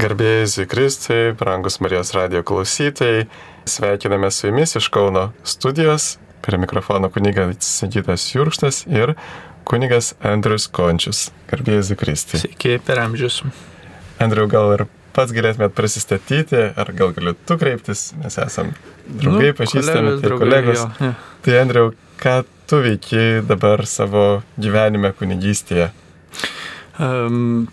Garbėjai Zikristui, brangus Marijos radio klausytojai, sveikiname su jumis iš Kauno studijos, prie mikrofono kunigas Sigitas Jurkštas ir kunigas Andrius Končius. Garbėjai Zikristai. Sveiki, per amžius. Andriu, gal ir pats galėtumėt prisistatyti, ar gal galiu tu kreiptis, mes esam draugai, nu, pažįstami, tai draugai, kolegos. Jo, ja. Tai Andriu, ką tu veiki dabar savo gyvenime kunigystėje? Um,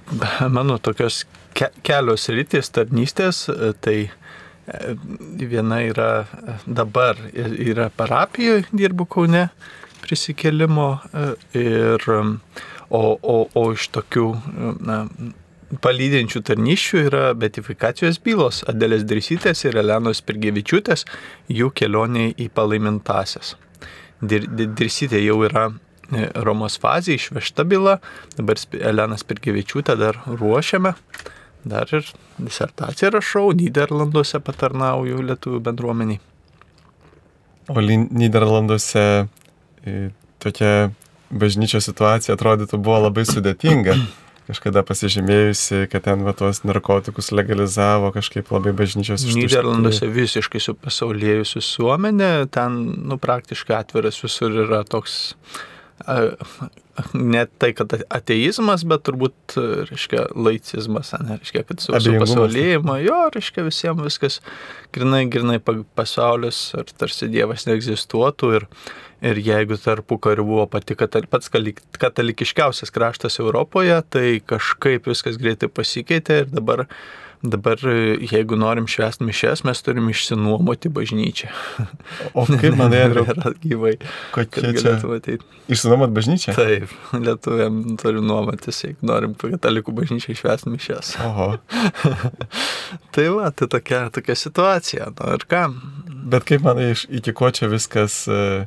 mano tokios ke kelios rytis tarnystės, e, tai e, viena yra e, dabar, yra parapijoje, dirbu Kaune prisikelimo, ir, o, o, o iš tokių na, palydinčių tarnyščių yra betifikacijos bylos. Adelės Drysytės ir Elenos Pirgevičiūtės, jų kelionė į palaimintasias. Drysytė jau yra Romos fazė išvežta byla, dabar Elenas Pirgevičiūtę dar ruošiame Dar ir disertaciją rašau, Niderlanduose patarnauju lietuvių bendruomeniai. O Niderlanduose e, tokia bažnyčios situacija atrodytų buvo labai sudėtinga. Kažkada pasižymėjusi, kad ten va tuos narkotikus legalizavo kažkaip labai bažnyčios iš Niderlanduose visiškai su pasaulėjus visuomenė, ten nu, praktiškai atviras visur yra toks ne tai, kad ateizmas, bet turbūt, reiškia, laicizmas, ne, reiškia, kad su, su pasaulėjimo, jo, reiškia, visiems viskas grinai, grinai pasaulis, ar tarsi Dievas neegzistuotų ir, ir jeigu tarpu kariu buvo pati katalik, pats katalikiškiausias kraštas Europoje, tai kažkaip viskas greitai pasikeitė ir dabar Dabar, jeigu norim švęsti mišes, mes turim išsinuomoti bažnyčią. O kaip Andriu? Yra gyvai. Kokie čia? Išsinuomot bažnyčią? Taip, lietuviam turim nuomotis, jeigu norim katalikų bažnyčią išvęsti mišes. Oho. tai va, tai tokia, tokia situacija. Na ir ką? Bet kaip manai, iki ko čia viskas, e,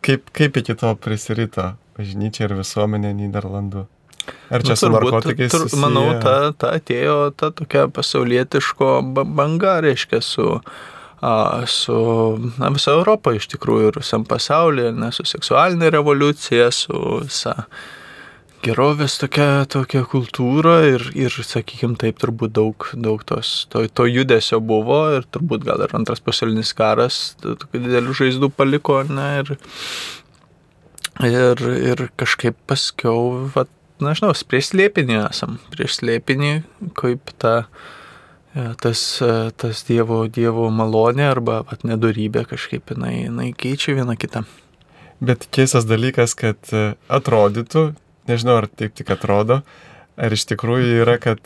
kaip, kaip iki to prisirito bažnyčia ir visuomenė Niderlandų? Ar čia nu, su narkotikais? Tur, manau, ta, ta atėjo ta tokia pasaulietiško banga, reiškia, su, a, su na, visa Europa iš tikrųjų ir visam pasaulyje, ne, su seksualinė revoliucija, su visa gerovės tokia, tokia kultūra ir, ir sakykime, taip turbūt daug, daug tos, to, to judesio buvo ir turbūt gal ir antras pasaulinis karas tokių didelių žaizdų paliko, ne, ir, ir, ir kažkaip paskiau, vat, na, žinau, prieš slėpinį esam, prieš slėpinį, kaip ta, e, tas, e, tas dievo, dievo malonė arba at, nedorybė kažkaip jinai, jinai keičia vieną kitą. Bet keistas dalykas, kad e, atrodytų, nežinau ar taip tik atrodo, ar iš tikrųjų yra, kad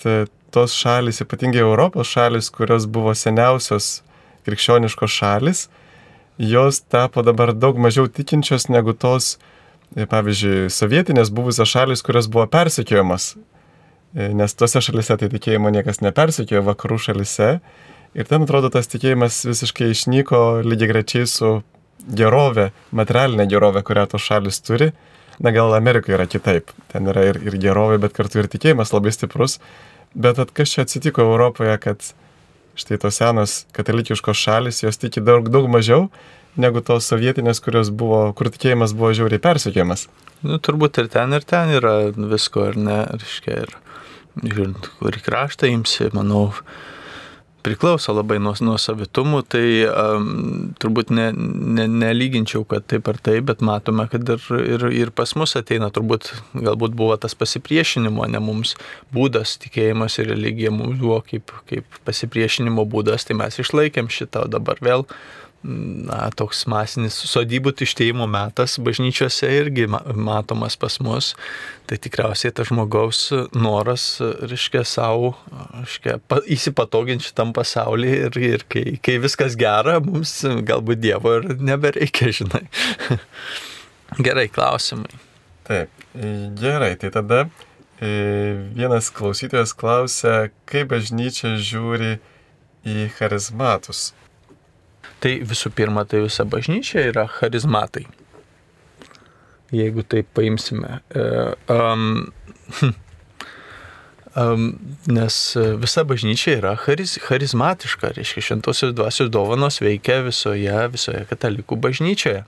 tos šalis, ypatingai Europos šalis, kurios buvo seniausios krikščioniškos šalis, jos tapo dabar daug mažiau tikinčios negu tos, E, pavyzdžiui, sovietinės buvusios šalis, kurios buvo persekiojamas, e, nes tose šalise tai tikėjimo niekas nepersekiojo, vakarų šalise. Ir ten atrodo tas tikėjimas visiškai išnyko lygiai grečiai su gerovė, materialinė gerovė, kurią tos šalis turi. Na gal Amerikoje yra kitaip, ten yra ir, ir gerovė, bet kartu ir tikėjimas labai stiprus. Bet kas čia atsitiko Europoje, kad štai tos senos katalikiškos šalis, jos tiki daug, daug mažiau negu tos sovietinės, kurios buvo, kur tikėjimas buvo žiauriai persikėjimas. Nu, turbūt ir ten, ir ten yra visko, ar ne, reiškia, ir žiūrint, kurį kraštą imsi, manau, priklauso labai nuo, nuo savitumų, tai um, turbūt ne, ne, nelyginčiau, kad taip ar taip, bet matome, kad ir, ir, ir pas mus ateina, turbūt galbūt buvo tas pasipriešinimo, ne mums būdas, tikėjimas ir religija mums buvo kaip, kaip pasipriešinimo būdas, tai mes išlaikėm šitą, o dabar vėl na, toks masinis sodybų tuštėjimo metas bažnyčiose irgi matomas pas mus, tai tikriausiai tas žmogaus noras, reiškia, savo, reiškia, įsipatoginti šitam pasaulyje ir, ir kai, kai viskas gera, mums galbūt Dievo ir nebereikia, žinai. Gerai, klausimai. Taip, gerai, tai tada e, vienas klausytojas klausia, kaip bažnyčia žiūri į charizmatus. Tai visų pirma, tai visa bažnyčia yra charizmatai. Jeigu taip paimsime. Um, um, nes visa bažnyčia yra chariz, charizmatiška, reiškia šventosios dvasios dovanos veikia visoje, visoje katalikų bažnyčioje.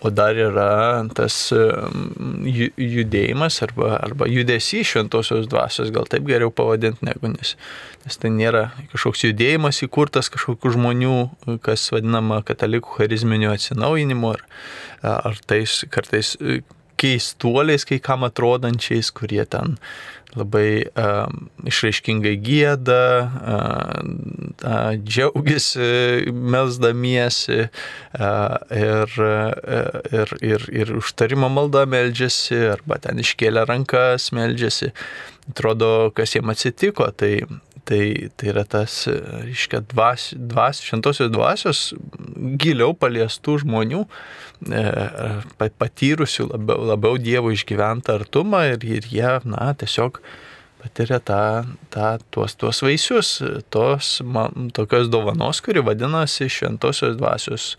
O dar yra tas judėjimas arba, arba judesys šventosios dvasios, gal taip geriau pavadinti, negu nes, nes tai nėra kažkoks judėjimas įkurtas kažkokių žmonių, kas vadinama katalikų charizminio atsinaujinimu, ar, ar tais kartais keistuoliais, kai kam atrodančiais, kurie ten labai um, išraiškingai gėda, uh, džiaugiasi, melsdamiesi uh, ir, ir, ir, ir užtarimo maldą meldžiasi, arba ten iškėlė rankas meldžiasi. Atrodo, kas jiems atsitiko, tai, tai, tai yra tas, reiškia, dvas, dvas, šventosios dvasios giliau paliestų žmonių, e, patyrusių labiau, labiau Dievo išgyventą artumą ir, ir jie, na, tiesiog patiria tą, tą, tuos, tuos vaisius, tos man, tokios dovanos, kuri vadinasi šventosios dvasios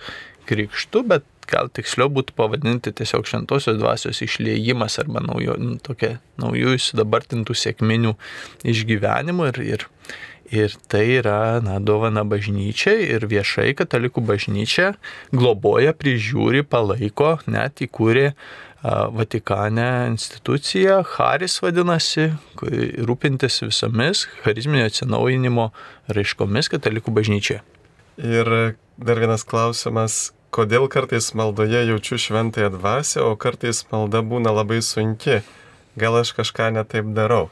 krikštu, bet gal tiksliau būtų pavadinti tiesiog šventosios dvasios išliejimas arba naujo, tokia naujų įsidabartintų sėkminių išgyvenimų ir, ir, ir tai yra na, dovana bažnyčiai ir viešai katalikų bažnyčia globoja, prižiūri, palaiko, net įkūrė Vatikane institucija, Haris vadinasi, rūpintis visomis charizminio atsinaujinimo raiškomis katalikų bažnyčioje. Ir dar vienas klausimas, kodėl kartais maldoje jaučiu šventąją dvasę, o kartais malda būna labai sunki. Gal aš kažką netaip darau?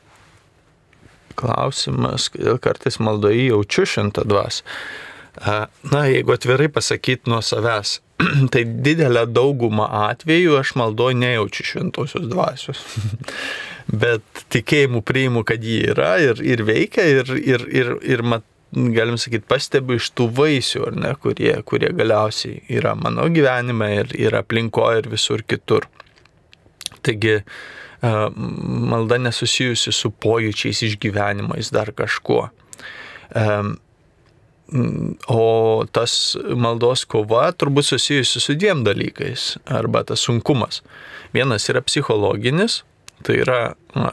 Klausimas, kartais maldoje jaučiu šventą dvasę. Na, jeigu atvirai pasakyti nuo savęs, tai didelę daugumą atvejų aš maldoje nejaučiu šventosios dvasios. Bet tikėjimu priimu, kad ji yra ir, ir veikia ir, ir, ir, ir mat, galim sakyti, pastebiu iš tų vaisių, ar ne, kurie, kurie galiausiai yra mano gyvenime ir, ir aplinkoje ir visur kitur. Taigi, malda nesusijusi su pojūčiais, išgyvenimais, dar kažkuo. O tas maldos kova turbūt susijusi su dviem dalykais, arba tas sunkumas. Vienas yra psichologinis, tai yra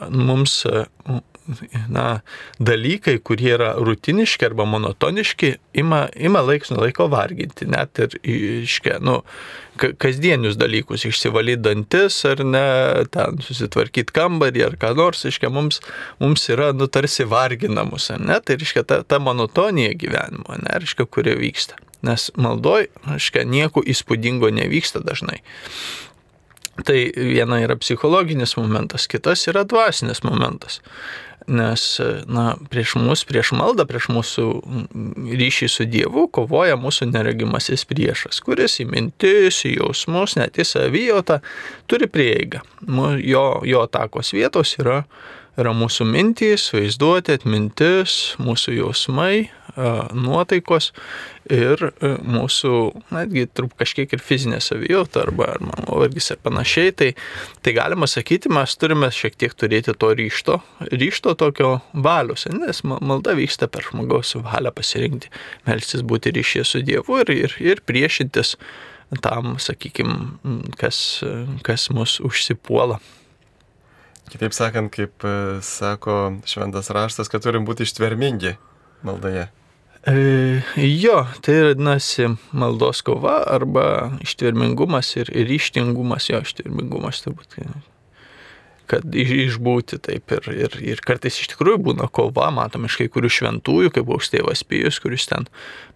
mums na, dalykai, kurie yra rutiniški arba monotoniški, ima, ima laiks nuo laiko varginti, net ir iškia, nu, kasdienius dalykus, išsivalyti dantis ar ne, ten susitvarkyti kambarį ar ką nors, iškia, mums, mums yra, nu, tarsi varginamus, ne, tai iškia ta, ta monotonija gyvenimo, ne, iškia, kurie vyksta. Nes maldoj, iškia, nieko įspūdingo nevyksta dažnai. Tai viena yra psichologinis momentas, kitas yra dvasinis momentas nes na, prieš mus, prieš maldą, prieš mūsų ryšį su Dievu kovoja mūsų neregimasis priešas, kuris į mintis, į jausmus, net į savijautą turi prieigą. Jo, jo atakos vietos yra, yra mūsų mintys, vaizduotė, atmintis, mūsų jausmai, nuotaikos ir mūsų, netgi trup kažkiek ir fizinė savijauta arba nuovargis ir panašiai, tai, tai galima sakyti, mes turime šiek tiek turėti to ryšto, ryšto tokio valios, nes malda vyksta per žmogaus valią pasirinkti, melstis būti ryšyje su Dievu ir, ir, ir priešintis tam, sakykime, kas, kas mus užsipuola. Kitaip sakant, kaip sako šventas raštas, kad turim būti ištvermingi maldoje. E, jo, tai vadinasi maldos kova arba ištvermingumas ir ryštingumas, jo ištvermingumas turbūt kad išbūti taip ir, ir, ir kartais iš tikrųjų būna kova, matom iš kai kurių šventųjų, kaip buvo tėvas Pijus, kuris ten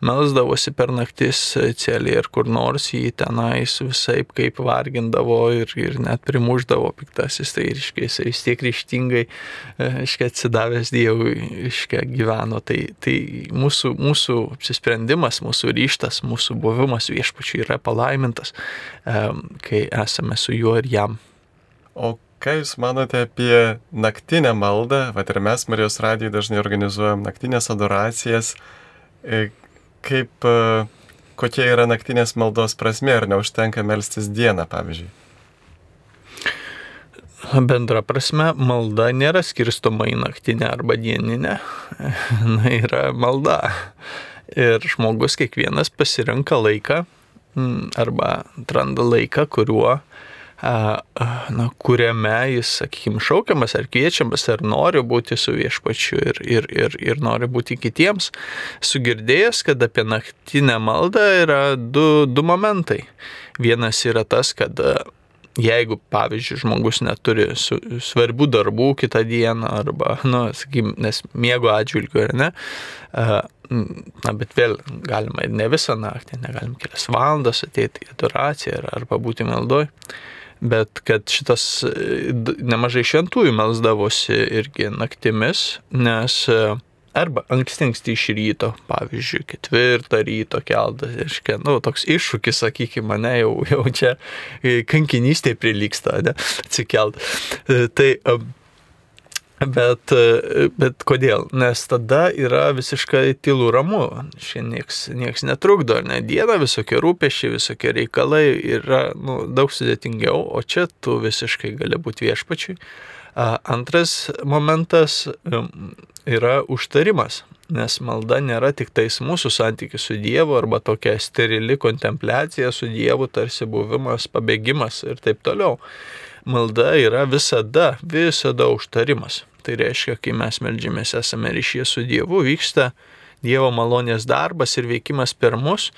melsdavosi per naktis celį ir kur nors jį tenais visai kaip vargindavo ir, ir net primuždavo piktasis, tai iškai jisai vis tiek ryštingai, e, iškai atsidavęs Dievui, iškai gyveno. Tai, tai mūsų, mūsų apsisprendimas, mūsų ryštas, mūsų buvimas viešpačiui yra palaimintas, e, kai esame su juo ir jam. O Ką Jūs manote apie naktinę maldą? Vat ir mes Marijos radijai dažnai organizuojam naktinės adoracijas. E, kaip, e, kokia yra naktinės maldos prasme, ar neužtenka melstis dieną, pavyzdžiui? Bendra prasme, malda nėra skirstoma į naktinę arba dieninę. Na, yra malda. Ir žmogus kiekvienas pasirenka laiką arba atranda laiką, kuriuo na, kuriame jis, sakykime, šaukiamas ar kviečiamas, ar nori būti su viešpačiu ir, ir, ir, ir nori būti kitiems, sugirdėjęs, kad apie naktinę maldą yra du, du momentai. Vienas yra tas, kad jeigu, pavyzdžiui, žmogus neturi su, svarbių darbų kitą dieną arba, na, nu, sakykim, nes miego atžvilgiu ar ne, na, bet vėl galima ir ne visą naktį, negalim kelias valandas ateiti į adoraciją arba būti maldoj, bet kad šitas nemažai šventųjų melsdavosi irgi naktimis, nes arba anksti anksti iš ryto, pavyzdžiui, ketvirtą ryto keldas, reiškia, nu, toks iššūkis, sakykime, mane jau, jau čia kankinystė prilyksta, ne, atsikelt. E, tai Bet, bet kodėl? Nes tada yra visiškai tylu ramu. Šiandien nieks, nieks netrukdo, ne diena, visokie rūpešiai, visokie reikalai yra nu, daug sudėtingiau, o čia tu visiškai gali būti viešpačiui. Antras momentas yra užtarimas, nes malda nėra tik tais mūsų santykis su Dievu arba tokia sterili kontempliacija su Dievu, tarsi buvimas, pabėgimas ir taip toliau. Malda yra visada, visada užtarimas. Tai reiškia, kai mes melžiamės esame ryšyje su Dievu, vyksta Dievo malonės darbas ir veikimas per mus,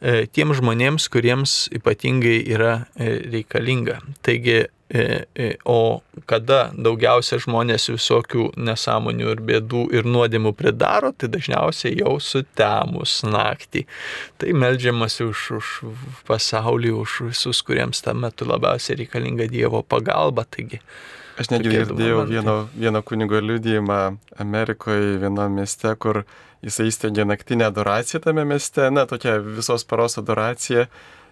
e, tiem žmonėms, kuriems ypatingai yra e, reikalinga. Taigi E, e, o kada daugiausia žmonės visokių nesąmonių ir bėdų ir nuodėmų pridaro, tai dažniausiai jau sutemus naktį. Tai melžiamasi už, už pasaulį, už visus, kuriems tam metu labiausiai reikalinga Dievo pagalba. Taigi, Aš netgi girdėjau vieno, vieno kunigo liudijimą Amerikoje, viename mieste, kur jisai įsteigė naktinę adoraciją tame mieste, na, tokia visos paros adoracija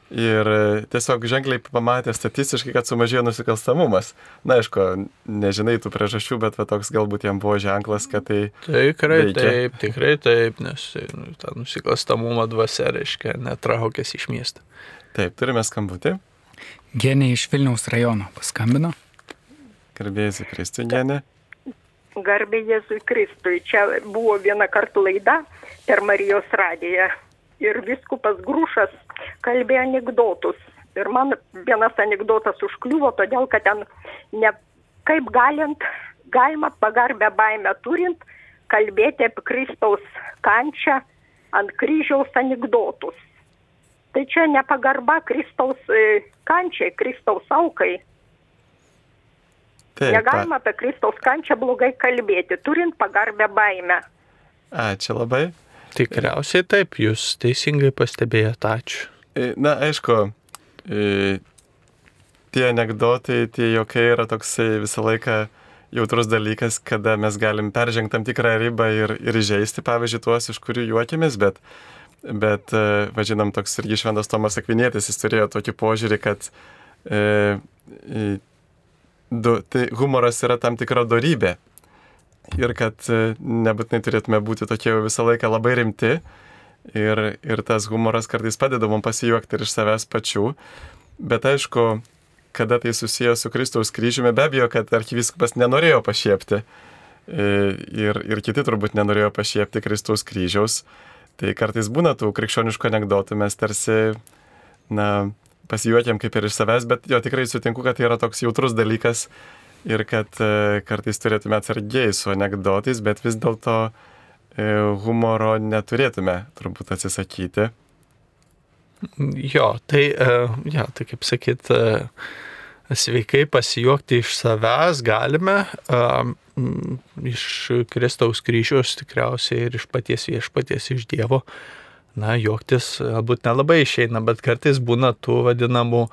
Ir e, tiesiog ženkliai pamatė statistiškai, kad sumažėjo nusikalstamumas. Na, aišku, nežinai tų priežasčių, bet va, toks galbūt jam buvo ženklas, kad tai... Tikrai veikia. taip, tikrai taip, nes nu, ta nusikalstamumo dvasia reiškia netraukęs iš miesto. Taip, turime skambutį. Genė iš Vilniaus rajono paskambino. Garbėjai Kristui, Genė. Garbė Jėzui Kristui. Čia buvo viena kartų laida per Marijos radiją ir viskupas Grušas kalbėjo anegdotus. Ir man vienas anegdotas užkliuvo, todėl kad ten ne kaip galint, galima pagarbę baimę turint, kalbėti apie Kristaus kančią ant kryžiaus anegdotus. Tai čia nepagarba Kristaus e, kančiai, Kristaus aukai. Taip, Negalima apie Kristaus kančią blogai kalbėti, turint pagarbę baimę. Ačiū labai. Tikriausiai taip, jūs teisingai pastebėjote, ačiū. E, na, aišku, e, tie anegdotai, tie jokai yra toksai visą laiką jautrus dalykas, kada mes galim peržengti tam tikrą ribą ir, ir žaisti, pavyzdžiui, tuos, iš kurių juokėmės, bet, bet e, važinom, toks irgi šventas Tomas Akvinėtis, jis turėjo tokį požiūrį, kad e, du, tai humoras yra tam tikra darybė ir kad e, nebūtinai turėtume būti tokie visą laiką labai rimti. Ir, ir tas humoras kartais padeda mums pasijuokti ir iš savęs pačių. Bet aišku, kada tai susijęs su Kristaus kryžiumi, be abejo, kad arkiviskupas nenorėjo pašiepti. E, ir, ir kiti turbūt nenorėjo pašiepti Kristaus kryžiaus. Tai kartais būna tų krikščioniškų anegdotų, mes tarsi, na, pasijuokėm kaip ir iš savęs, bet jo tikrai sutinku, kad tai yra toks jautrus dalykas ir kad e, kartais turėtume atsargiai su anegdotais, bet vis dėlto e, humoro neturėtume turbūt atsisakyti. Jo, tai, e, ja, tai kaip sakyt, sveikai pasijuokti iš savęs galime, iš Kristaus kryžiaus tikriausiai ir iš paties viešpaties, iš Dievo. Na, juoktis galbūt nelabai išeina, bet kartais būna tų vadinamų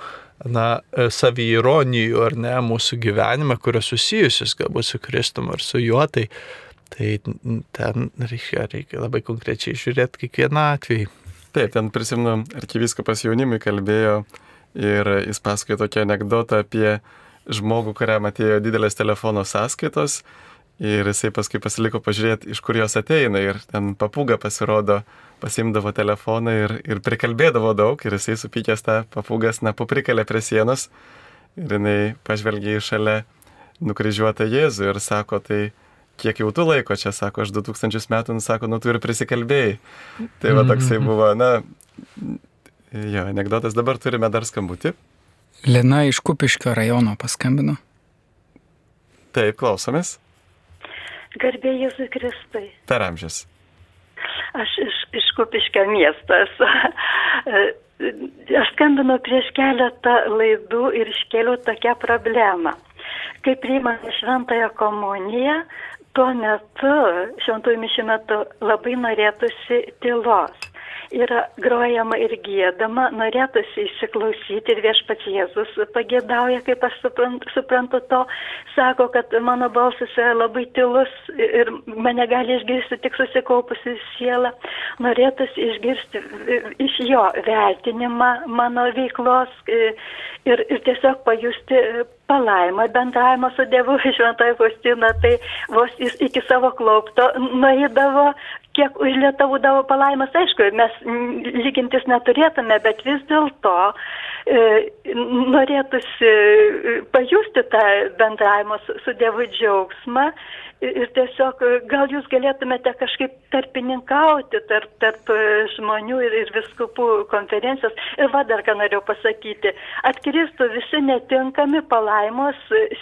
na, e, saviironijų ar ne mūsų gyvenime, kurios susijusios galbūt su Kristum ar su juo, tai, tai ten reikia, reikia labai konkrečiai žiūrėti kiekvieną atvejį. Taip, ten prisimenu, arkiviskupas jaunimui kalbėjo ir jis pasakojo tokią anegdotą apie žmogų, kuriam atėjo didelės telefono sąskaitos ir jisai paskui pasiliko pažiūrėti, iš kur jos ateina ir ten papūga pasirodo pasimdavo telefoną ir, ir prikalbėdavo daug ir jisai supykęs tą papūgas, na, paprikalė prie sienos ir jinai pažvelgė į šalia nukryžiuotą Jėzų ir sako, tai kiek jau tu laiko čia, sako, aš 2000 metų, nu, sako, nu tu ir prisikalbėjai. Tai va toksai buvo, na, jo, anegdotas, dabar turime dar skambutį. Lina iš Kupiškio rajono paskambino. Taip, klausomės. Garbė Jėzui Kristui. Per amžius. Aš iš, iš Kupiškio miesto esu. Aš skambinu prieš keletą laidų ir iškėliau tokią problemą. Kai priimame šventąją komuniją, tuo metu, šventųjų mišių metu, labai norėtųsi tylos yra grojama ir gėdama, norėtųsi įsiklausyti ir viešpats Jėzus pagėdauja, kaip aš suprantu, suprantu to, sako, kad mano balsas yra labai tylus ir mane gali išgirsti tik susikaupusi siela. Norėtųsi išgirsti iš jo vertinimą mano veiklos ir, ir tiesiog pajusti palaimą bendravimą su Dievu Šventoji Faustina, tai vos jis iki savo klaupto nueidavo, kiek užlietavudavo palaimas, aišku, mes lygintis neturėtume, bet vis dėlto e, norėtųsi pajusti tą bendravimo su, su Dievu džiaugsmą ir tiesiog gal jūs galėtumėte kažkaip tarpininkauti tarp, tarp žmonių ir, ir viskupų konferencijos. Ir va dar ką norėjau pasakyti. Atkristų visi netinkami palaimos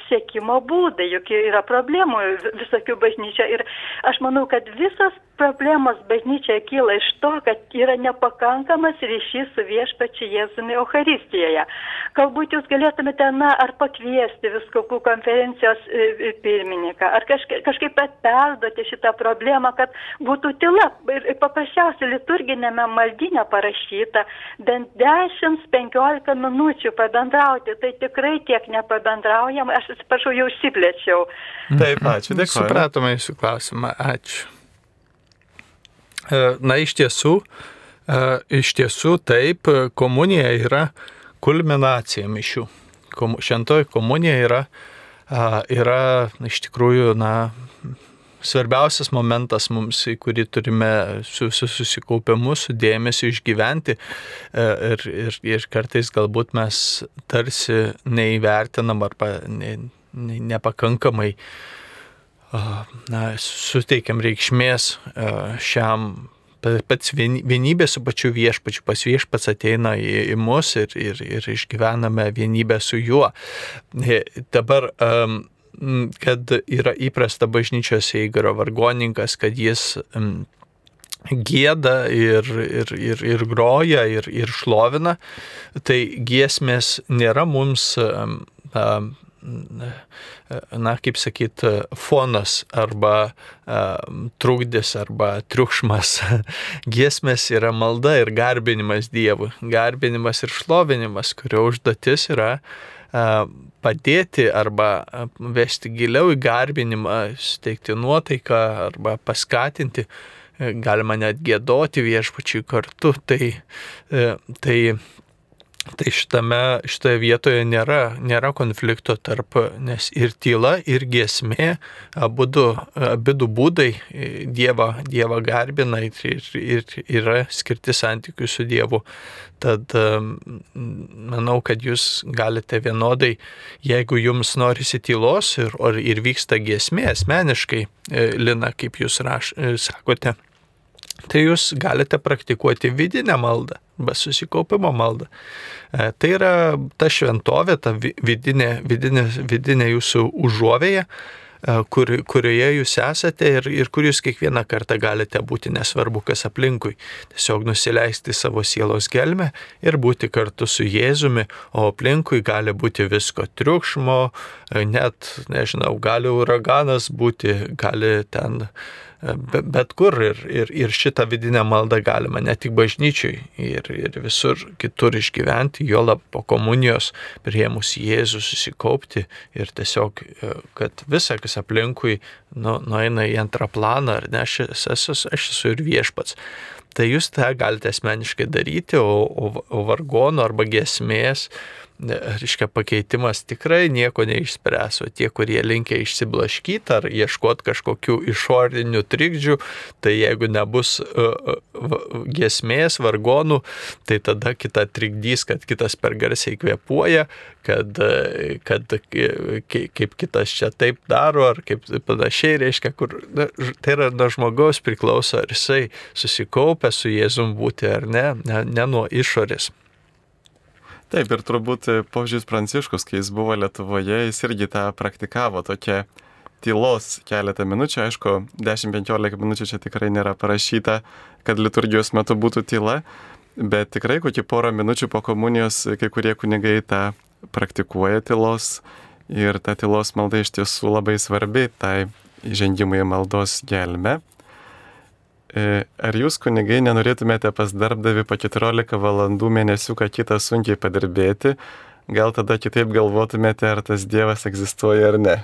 sėkimo būdai, juk yra problemų visokių bažnyčia. Ir aš manau, kad visas problemos bažnyčia kyla iš to, kad yra nepakankamas ryšys su viešpačiu Jėzumi Euharistijoje. Galbūt jūs galėtumėte, na, ar pakviesti viskupų konferencijos pirmininką, ar kažkaip kažkaip perduoti šitą problemą, kad būtų tyla. Ir paprasčiausiai liturginėme maldinė parašyta bent 10-15 minučių pabendrauti. Tai tikrai tiek nepabendraujam. Aš atsiprašau, jau užsiplėčiau. Taip, ačiū, dėkui. Supratome jūsų klausimą. Ačiū. Na, iš tiesų, iš tiesų taip, komunija yra kulminacija mišių. Šventoji komunija yra yra iš tikrųjų, na, svarbiausias momentas mums, į kurį turime su, su susikaupimu, su dėmesiu išgyventi. E, ir, ir, ir kartais galbūt mes tarsi neįvertinam arba ne, ne, nepakankamai na, suteikiam reikšmės šiam pats vienybė su pačiu viešpačiu, pas viešpats ateina į, į mus ir, ir, ir išgyvename vienybę su juo. Dabar, kad yra įprasta bažnyčios įgaro vargoninkas, kad jis gėda ir, ir, ir, ir groja ir, ir šlovina, tai giesmės nėra mums na, kaip sakyt, fonas arba trukdis arba triukšmas. Giesmės yra malda ir garbinimas Dievui. Garbinimas ir šlovinimas, kurio užduotis yra padėti arba vesti giliau į garbinimą, steigti nuotaiką arba paskatinti. Galima net gėdoti viešpačiui kartu. Tai, tai Tai šitame, šitoje vietoje nėra, nėra konflikto tarp, nes ir tyla, ir giesmė, abu du būdai Dievą, dievą garbina ir, ir, ir yra skirti santykių su Dievu. Tad manau, kad jūs galite vienodai, jeigu jums norisi tylos ir, ir vyksta giesmė asmeniškai, e, Lina, kaip jūs raš, e, sakote, tai jūs galite praktikuoti vidinę maldą arba susikaupimo maldą. E, tai yra ta šventovė, ta vidinė, vidinė, vidinė jūsų užuovėja, e, kur, kurioje jūs esate ir, ir kur jūs kiekvieną kartą galite būti, nesvarbu kas aplinkui. Tiesiog nusileisti savo sielos gelmę ir būti kartu su Jėzumi, o aplinkui gali būti visko triukšmo, e, net, nežinau, gali uraganas būti, gali ten bet, kur ir, ir, ir šitą vidinę maldą galima ne tik bažnyčiui ir, ir visur kitur išgyventi, jo lab po komunijos prieimus Jėzų susikaupti ir tiesiog, e, kad visa, kas aplinkui nu, nueina į antrą planą, ar ne, aš esu, aš esu ir viešpats. Tai jūs tą galite asmeniškai daryti, o, o, o vargonų arba gesmės, uh, reiškia, pakeitimas tikrai nieko neišspręs, o tie, kurie linkia išsiblaškyti ar ieškoti kažkokių išorinių trikdžių, tai jeigu nebus uh, gesmės, vargonų, tai tada kita trikdys, kad kitas per garsiai kvepuoja, kad, kad kaip kitas čia taip daro, ar kaip panašiai reiškia, kur na, tai yra nuo žmogaus priklauso, ar jisai susikaupia su Jėzum būti ar ne, ne, ne nuo išorės. Taip, ir turbūt požiūris Pranciškus, kai jis buvo Lietuvoje, jis irgi tą praktikavo tokia tylos keletą minučių, aišku, 10-15 minučių čia tikrai nėra parašyta, kad liturgijos metu būtų tyla, bet tikrai kokį porą minučių po komunijos kai kurie kunigai tą praktikuoja tylos ir ta tylos malda iš tiesų labai svarbi tai įžengimui į maldos gelmę. E, ar jūs, kunigai, nenorėtumėte pas darbdavi po 14 valandų mėnesių, ką kitą sunkiai padirbėti, gal tada kitaip galvotumėte, ar tas Dievas egzistuoja ar ne.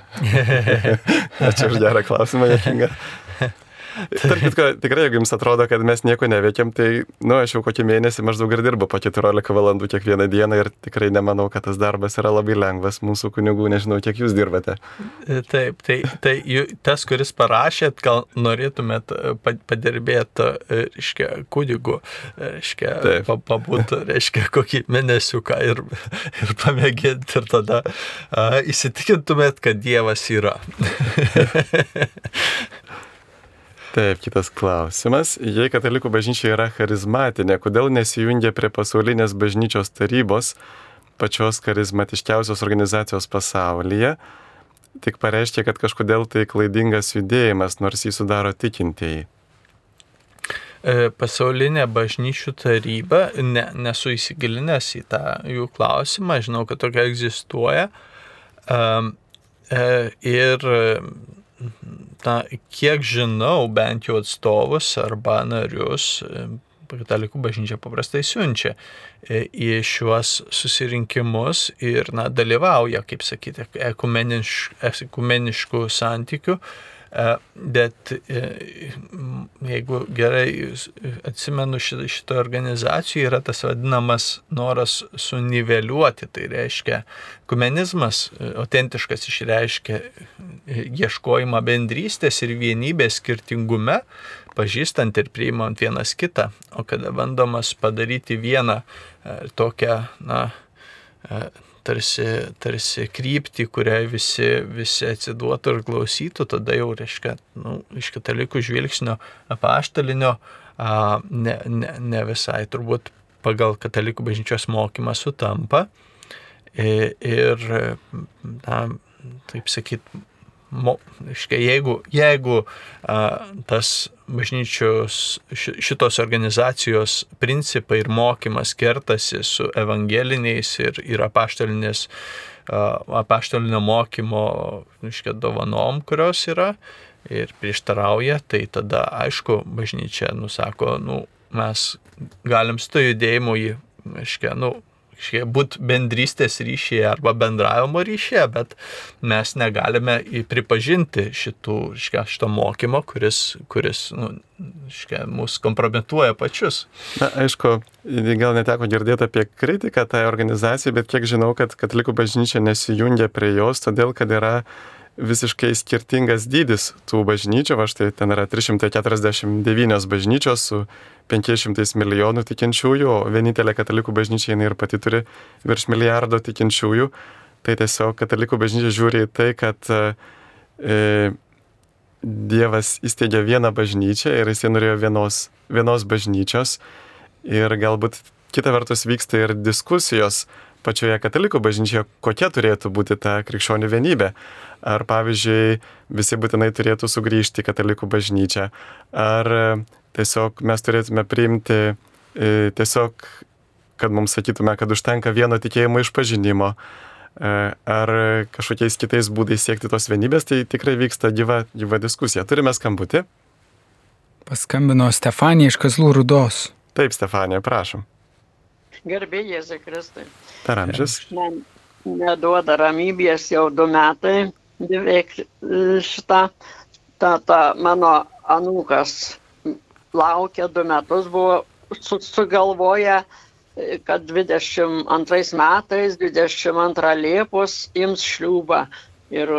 Ačiū už gerą klausimą, Jekinga. Tarp kitko, tikrai, jeigu jums atrodo, kad mes nieko neveikiam, tai, nu, aš jau kokį mėnesį maždaug ir dirbu po 14 valandų kiekvieną dieną ir tikrai nemanau, kad tas darbas yra labai lengvas mūsų kunigų, nežinau, kiek jūs dirbate. E, taip, tai, tai tas, kuris parašėt, gal norėtumėt e, padirbėti, e, reiškia, kunigų, reiškia, pabūti, reiškia, kokį mėnesiuką ir, ir pamėginti ir tada uh, įsitikintumėt, kad Dievas yra. Taip, kitas klausimas. Jei katalikų bažnyčia yra charizmatinė, kodėl nesijungia prie pasaulinės bažnyčios tarybos, pačios charizmatiškiausios organizacijos pasaulyje, tik pareiškia, kad kažkodėl tai klaidingas judėjimas, nors jį sudaro tikintieji? E, pasaulinė bažnyčių taryba, ne, nesu įsigilinęs į tą jų klausimą, žinau, kad tokia egzistuoja. Um, ir na, kiek žinau, bent jau atstovus arba narius, katalikų bažnyčia paprastai siunčia e, į šiuos susirinkimus ir na, dalyvauja, kaip sakyti, ekumeniš, ekumeniškų santykių bet e, jeigu gerai atsimenu, šitoje organizacijoje yra tas vadinamas noras suniveliuoti, tai reiškia, kumenizmas e, autentiškas išreiškia ieškojimą bendrystės ir vienybės skirtingume, pažįstant ir priimant vienas kitą, o kada bandomas padaryti vieną tokią, na, tarsi, tarsi kryptį, kuriai visi, visi atsiduotų ir klausytų, tada jau, reiškia, nu, iš katalikų žvilgsnio apaštalinio, a, ne, ne, ne visai turbūt pagal katalikų bažnyčios mokymą sutampa. Ir, ir na, taip sakyt, mo, iškia, jeigu, jeigu a, tas bažnyčios šitos organizacijos principai ir mokymas kertasi su evangeliniais ir, ir apaštalinės, apaštalinio mokymo iškia, dovanom, kurios yra ir prieštarauja, tai tada aišku, bažnyčia nusako, nu, mes galim su to judėjimu jį, aiškiai, nu, būti bendrystės ryšyje arba bendravimo ryšyje, bet mes negalime pripažinti šitų, škia, šito mokymo, kuris, kuris nu, škia, mus kompromituoja pačius. Na, aišku, gal neteko girdėti apie kritiką tai organizacijai, bet kiek žinau, kad katalikų bažnyčia nesijungia prie jos, todėl kad yra visiškai skirtingas dydis tų bažnyčių, va štai ten yra 349 bažnyčios su 500 milijonų tikinčiųjų, o vienintelė katalikų bažnyčia jinai ir pati turi virš milijardo tikinčiųjų. Tai tiesiog katalikų bažnyčia žiūri į tai, kad e, Dievas įsteigė vieną bažnyčią ir jisai norėjo vienos, vienos bažnyčios. Ir galbūt kita vertus vyksta ir diskusijos pačioje katalikų bažnyčioje, kokia turėtų būti ta krikščionių vienybė. Ar pavyzdžiui, visi būtinai turėtų sugrįžti į katalikų bažnyčią, ar Tiesiog mes turėtume priimti e, tiesiog, kad mums sakytume, kad užtenka vieno tikėjimo išpažinimo e, ar kažkokiais kitais būdais siekti tos vienybės, tai tikrai vyksta gyva, gyva diskusija. Turime skambutį. Paskambino Stefanija iš Kazlų Rudos. Taip, Stefanija, prašom. Gerbė Jėzai Kristai. Per amžius. Man neduoda ramybės jau du metai, beveik šitą, ta, ta mano anūkas laukia du metus, buvo su, sugalvoję, kad 22 metais, 22 Liepos ims šliūbą. Ir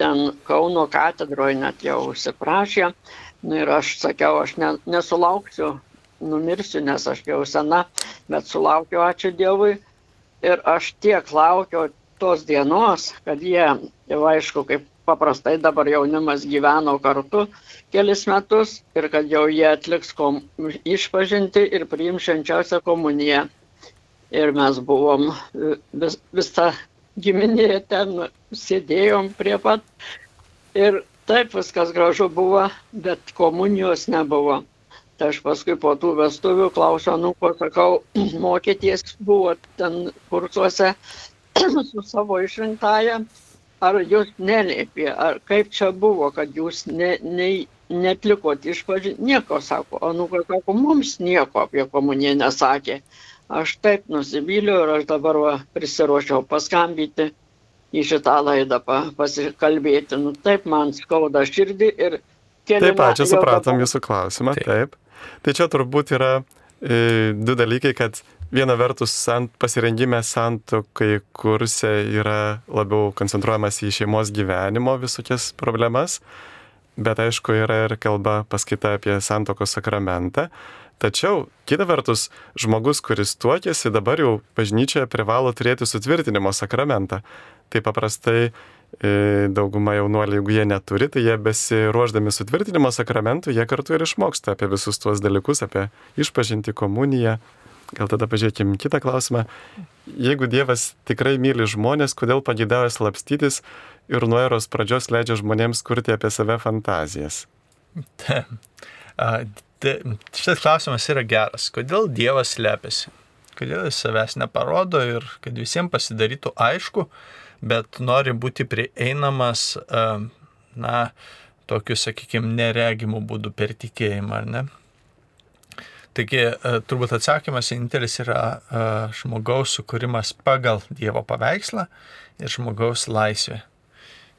ten Kauno katedroje net jau užsiprašė. Nu, ir aš sakiau, aš ne, nesulauksiu, numirsiu, nes aš jau sena, bet sulaukiu, ačiū Dievui. Ir aš tiek laukiau tos dienos, kad jie, jau aišku, kaip paprastai dabar jaunimas gyveno kartu kelis metus ir kad jau jie atliks kom, išpažinti ir priims švenčiausią komuniją. Ir mes buvom e, vis, visą giminė ten sėdėjom prie pat. Ir taip viskas gražu buvo, bet komunijos nebuvo. Tai aš paskui po tų vestuvių klausiau, nu, ko sakau, mokyties buvo ten kursuose su savo išrinktąją, ar jūs nelėpė, ar kaip čia buvo, kad jūs ne, ne, netlikot išpažinti, nieko sako, o nu, sako, mums nieko apie komuniją nesakė. Aš taip nusivyliau ir aš dabar va, prisiruošiau paskambyti į šitą laidą pa, pasikalbėti. Nu, taip man skauda širdį ir keli. Taip, ačiū, supratom jūsų klausimą. Taip. taip. Tai čia turbūt yra e, du dalykai, kad viena vertus sant, pasirengime santokai kurse yra labiau koncentruojamas į šeimos gyvenimo visokias problemas, bet aišku yra ir kalba paskaita apie santokos sakramentą. Tačiau, kita vertus, žmogus, kuris tuokėsi, dabar jau bažnyčioje privalo turėti sutvirtinimo sakramentą. Tai paprastai e, dauguma jaunuolių, jeigu jie neturi, tai jie besiruoždami sutvirtinimo sakramentų, jie kartu ir išmoksta apie visus tuos dalykus, apie išpažinti komuniją. Gal tada pažiūrėkime kitą klausimą. Jeigu Dievas tikrai myli žmonės, kodėl pagėdavo slapstytis ir nuo eros pradžios leidžia žmonėms kurti apie save fantazijas? Tai šitas klausimas yra geras. Kodėl Dievas slepiasi? Kodėl jis savęs neparodo ir kad visiems pasidarytų aišku, bet nori būti prieinamas, na, tokiu, sakykime, neregimų būdų per tikėjimą, ar ne? Taigi, turbūt atsakymas vienintelis yra žmogaus sukūrimas pagal Dievo paveikslą ir žmogaus laisvė.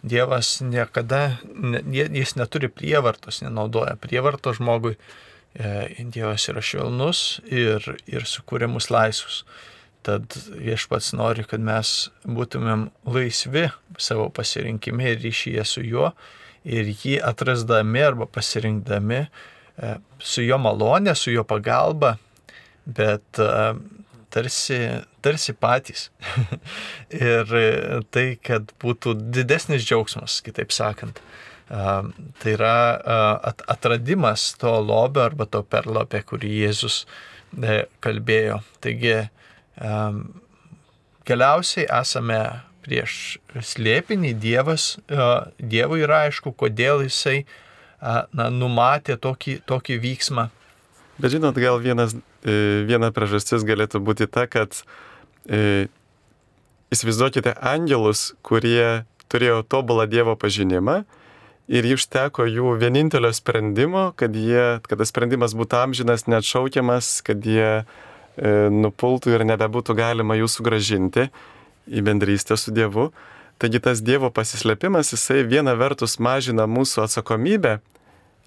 Dievas niekada, jis neturi prievartos, nenaudoja prievarto žmogui, E, Dievas yra švelnus ir, ir sukūrė mus laisvus. Tad viešpats nori, kad mes būtumėm laisvi savo pasirinkime ir ryšyje su juo ir jį atrasdami arba pasirinkdami e, su jo malonė, su jo pagalba, bet e, tarsi, tarsi patys. ir tai, kad būtų didesnis džiaugsmas, kitaip sakant. Tai yra atradimas to lobio arba to perlo, apie kurį Jėzus e, kalbėjo. Taigi galiausiai esame prieš slėpinį, Dievas, Dievui yra aišku, kodėl jisai na, numatė tokį, tokį vyksmą. Bet žinot, gal vienas, e, viena priežastis galėtų būti ta, kad e, įsivaizduokite angelus, kurie turėjo tobulą Dievo pažinimą ir užteko jų vienintelio sprendimo, kad, jie, kad tas sprendimas būtų amžinas, neatšaukiamas, kad jie e, nupultų ir nebebūtų galima jų sugražinti į bendrystę su Dievu. Taigi tas Dievo pasislėpimas, jisai viena vertus mažina mūsų atsakomybę,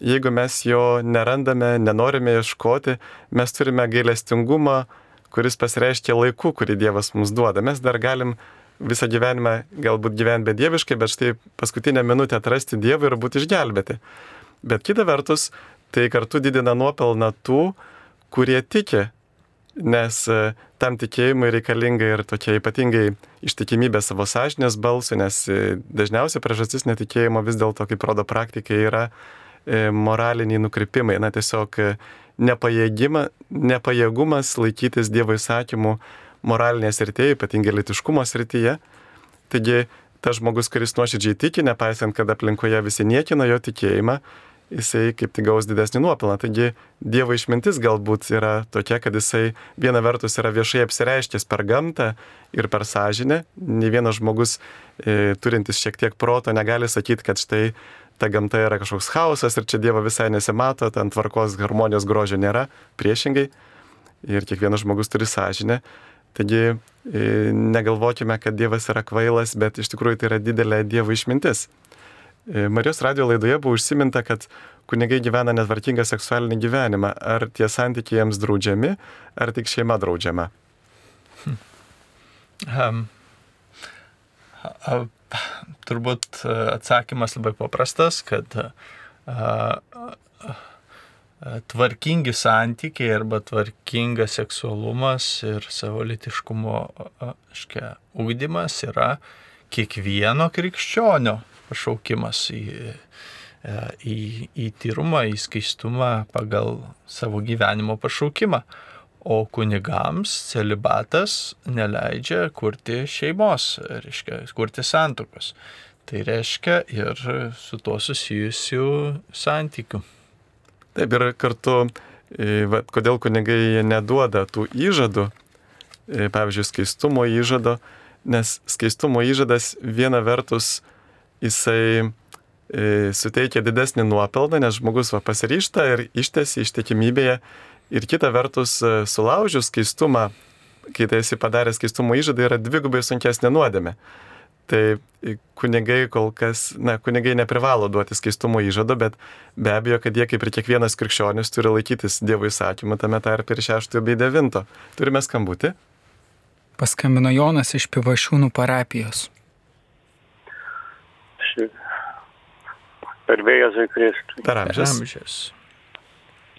jeigu mes jo nerandame, nenorime ieškoti, mes turime gailestingumą, kuris pasireiškia laiku, kurį Dievas mums duoda. Mes dar galim visą gyvenimą galbūt gyventi bedieviškai, bet štai paskutinę minutę atrasti Dievą ir būti išgelbėti. Bet kita vertus, tai kartu didina nuopelną tų, kurie tiki, nes e, tam tikėjimui reikalinga ir tokia ypatingai ištikimybė savo sąžinės balsui, nes e, dažniausiai priežastis netikėjimo vis dėlto, kaip rodo praktika, yra e, moraliniai nukrypimai, na tiesiog nepajėgumas laikytis Dievo įsakymų moralinėje srityje, ypatingai litiškumo srityje. Taigi tas žmogus, kuris nuoširdžiai tiki, nepaisant, kad aplinkoje visi niekina jo tikėjimą, jisai kaip tik gaus didesnį nuopelną. Taigi Dievo išmintis galbūt yra tokia, kad jisai viena vertus yra viešai apsireiškęs per gamtą ir per sąžinę. Ne vienas žmogus e, turintis šiek tiek proto negali sakyti, kad štai ta gamta yra kažkoks chaosas ir čia Dievo visai nesimato, ten tvarkos, harmonijos, grožio nėra, priešingai. Ir kiekvienas žmogus turi sąžinę. Taigi e, negalvokime, kad Dievas yra kvailas, bet iš tikrųjų tai yra didelė Dievo išmintis. E, Marijos radio laidoje buvo užsiminta, kad kunigai gyvena netvarkingą seksualinį gyvenimą. Ar tie santykiai jiems draudžiami, ar tik šeima draudžiama? Hmm. Um, a, turbūt atsakymas labai paprastas, kad a, a, tvarkingi santykiai arba tvarkingas seksualumas ir savo litiškumo škia, ugdymas yra kiekvieno krikščionio pašaukimas į, e, į, į tyrumą, į skaistumą pagal savo gyvenimo pašaukimą. o kunigams celibatas neleidžia kurti šeimos, reiškia, kurti santokos. Tai reiškia ir su tuo susijusių santykių. Taip ir kartu, e, va, kodėl kunigai neduoda tų įžadų, e, pavyzdžiui, skaistumo įžado, nes skaistumo įžadas viena vertus jisai e, suteikia didesnį nuopelną, nes žmogus va, pasiryšta ir ištesi ištikimybėje ir kita vertus sulaužius skaistumą, kai tai esi padaręs skaistumo įžadą, yra dvigubai sunkesnė nuodėmė. Tai kunigai kol kas, na, kunigai neprivalo duoti skaistumo įžado, bet be abejo, kad jie kaip ir kiekvienas krikščionis turi laikytis Dievo įsakymų, tame tarp ir šeštojo bei devinto. Turime skambutį. Paskambino Jonas iš Pivašiūnų parapijos. Per vėjas į Kristų. Per amžius.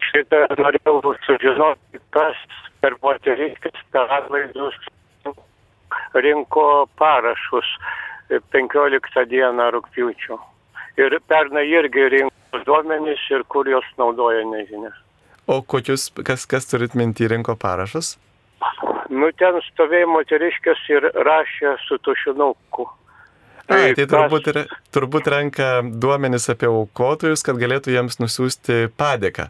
Šitą norėjau sužinoti, kas per moteriškis per atlaidus rinko parašus 15 dieną rūpiučio. Ir pernai irgi rinko duomenys ir kur jos naudoja, nežinia. O kokius, kas, kas turit minti rinko parašus? Nu, ten stovėjo moteriškės ir rašė su tušinuku. Ai, tai turbūt, re, turbūt renka duomenys apie aukotojus, kad galėtų jiems nusiųsti padėką.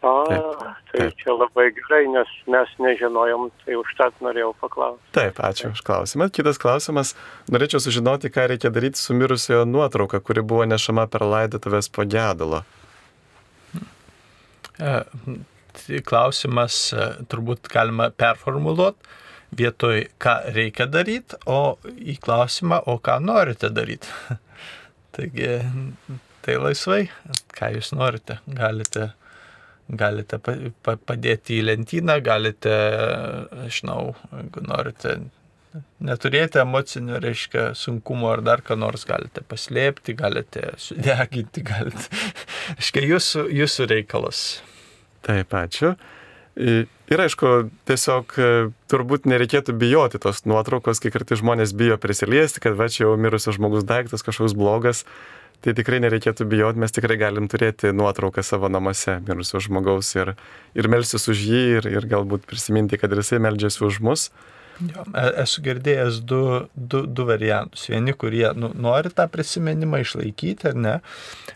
A, taip, tai taip. čia labai gerai, nes mes nežinojom, tai užtat norėjau paklausti. Taip, ačiū už klausimą. Kitas klausimas. Norėčiau sužinoti, ką reikia daryti su mirusiojo nuotrauka, kuri buvo nešama per laidotuvės po gedulo. E, tai klausimas e, turbūt galima performuluoti vietoj ką reikia daryti, o į klausimą, o ką norite daryti. Taigi, tai laisvai, ką jūs norite, galite galite padėti į lentyną, galite, žinau, jeigu norite neturėti emocinių, reiškia, sunkumo ar dar ką nors galite paslėpti, galite sudeginti, galite. Reiškia, jūsų, jūsų reikalas. Taip, ačiū. Ir aišku, tiesiog e, turbūt nereikėtų bijoti tos nuotraukos, kai kartai žmonės bijo prisiliesti, kad va čia jau mirusio žmogus daiktas kažkoks blogas tai tikrai nereikėtų bijoti, mes tikrai galim turėti nuotrauką savo namuose mirusio žmogaus ir, ir melsis už jį ir, ir galbūt prisiminti, kad ir jisai meldžiasi už mus. Jo, e, esu girdėjęs du, du, du variantus. Vieni, kurie nu, nori tą prisiminimą išlaikyti ar ne,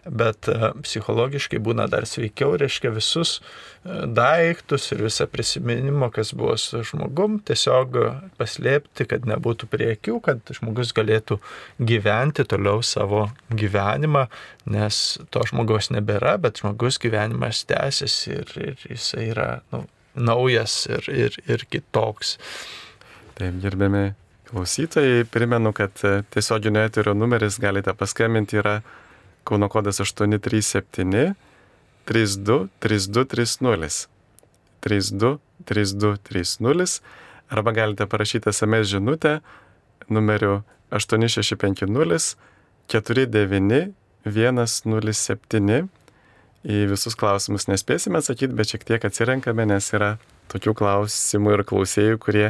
bet uh, psichologiškai būna dar sveikiau, reiškia visus uh, daiktus ir visą prisiminimą, kas buvo su žmogum, tiesiog paslėpti, kad nebūtų prie akių, kad žmogus galėtų gyventi toliau savo gyvenimą, nes to žmogaus nebėra, bet žmogus gyvenimas tęsiasi ir, ir jisai yra nu, naujas ir, ir, ir kitoks. Taip, gerbiami klausytojai, primenu, kad e, tiesioginio eterio numeris galite paskambinti yra Kauno kodas 837 32 3230. 32 3230 arba galite parašyti SMS žinutę numeriu 8650 49 107. Į visus klausimus nespėsime atsakyti, bet šiek tiek atsirenkame, nes yra tokių klausimų ir klausėjų, kurie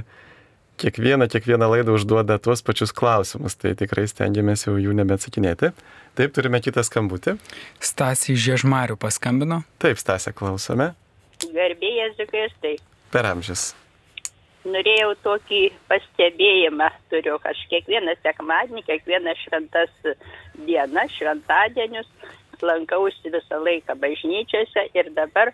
kiekvieną, kiekvieną laidą užduoda tuos pačius klausimus, tai tikrai stengiamės jau jų nebeatsakinėti. Taip, turime kitą skambutį. Stasį Žiežmarių paskambino. Taip, Stasė, klausome. Garbėjas Zikristai. Per amžius. Norėjau tokį pastebėjimą, turiu aš kiekvieną sekmadienį, kiekvieną šventas dieną, šventadienius, lankausi visą laiką bažnyčiose ir dabar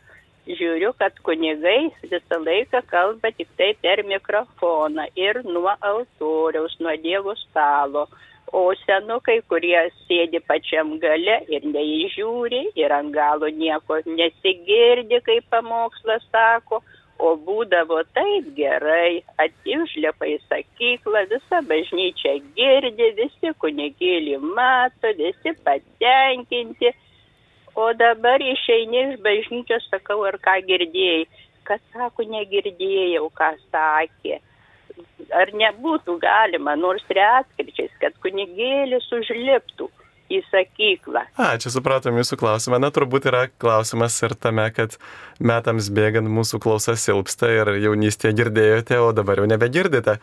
žiūriu, kad kunigai visą laiką kalba tik tai per mikrofoną ir nuo altoriaus, nuo Dievo stalo. O senukai, kurie sėdi pačiam gale ir neįžiūri ir ant galo nieko nesigirdi, kaip pamokslas sako, o būdavo taip gerai, atižlepa į sakyklą, visa bažnyčia girdi, visi kunigėlį mato, visi patenkinti O dabar išeini iš bažnyčios, sakau, ar ką girdėjai. Kas sako, negirdėjau, ką sakė. Ar nebūtų galima, nors retkričiais, kad kunigėlis užliptų į sakyklą. A, čia supratom jūsų klausimą. Na, turbūt yra klausimas ir tame, kad metams bėgant mūsų klausa silpsta ir jaunystėje girdėjote, o dabar jau nebegirdite.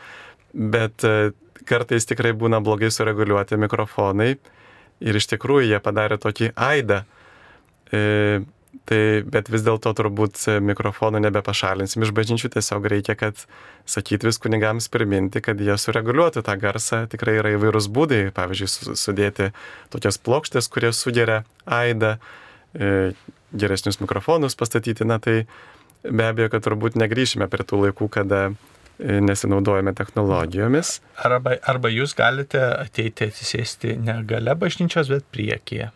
Bet e, kartais tikrai būna blogai sureguliuoti mikrofonai ir iš tikrųjų jie padarė tokį aidą. E, Tai, bet vis dėlto turbūt mikrofonų nebepašalinsim iš bažnyčių, tiesiog reikia, kad sakyt vis kunigams priminti, kad jie sureguliuotų tą garsą. Tikrai yra įvairūs būdai, pavyzdžiui, sudėti tokias plokštės, kurie sugeria aidą, e, geresnius mikrofonus pastatyti, na tai be abejo, kad turbūt negryšime prie tų laikų, kada e, nesinaudojame technologijomis. Arba, arba jūs galite ateiti atsisėsti ne gale bažnyčios, bet priekyje.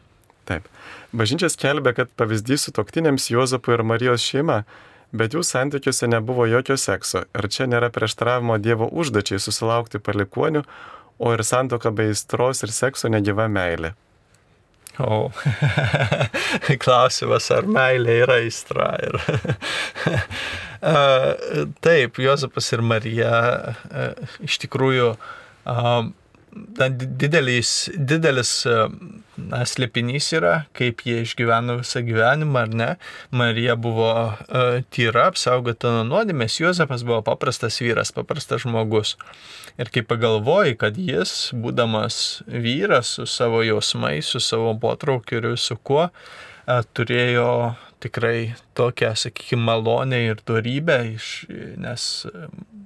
Taip. Bažnyčia skelbia, kad pavyzdys su toktinėms Juozapui ir Marijos šeima, bet jų santykiuose nebuvo jokio sekso ir čia nėra prieštaravimo Dievo užduočiai susilaukti palikonių, o ir santoka be įstros ir sekso negyva meilė. O, klausimas, ar meilė yra aistra. Ir Taip, Jozapas ir Marija iš tikrųjų na, didelis, didelis na, slėpinys yra, kaip jie išgyveno visą gyvenimą, ar ne. Marija buvo uh, tyra, apsaugota nuo nuodėmės, Juozapas buvo paprastas vyras, paprastas žmogus. Ir kai pagalvoji, kad jis, būdamas vyras su savo jausmais, su savo potraukiu ir su kuo, uh, turėjo tikrai tokią, sakykime, malonę ir dorybę, iš, nes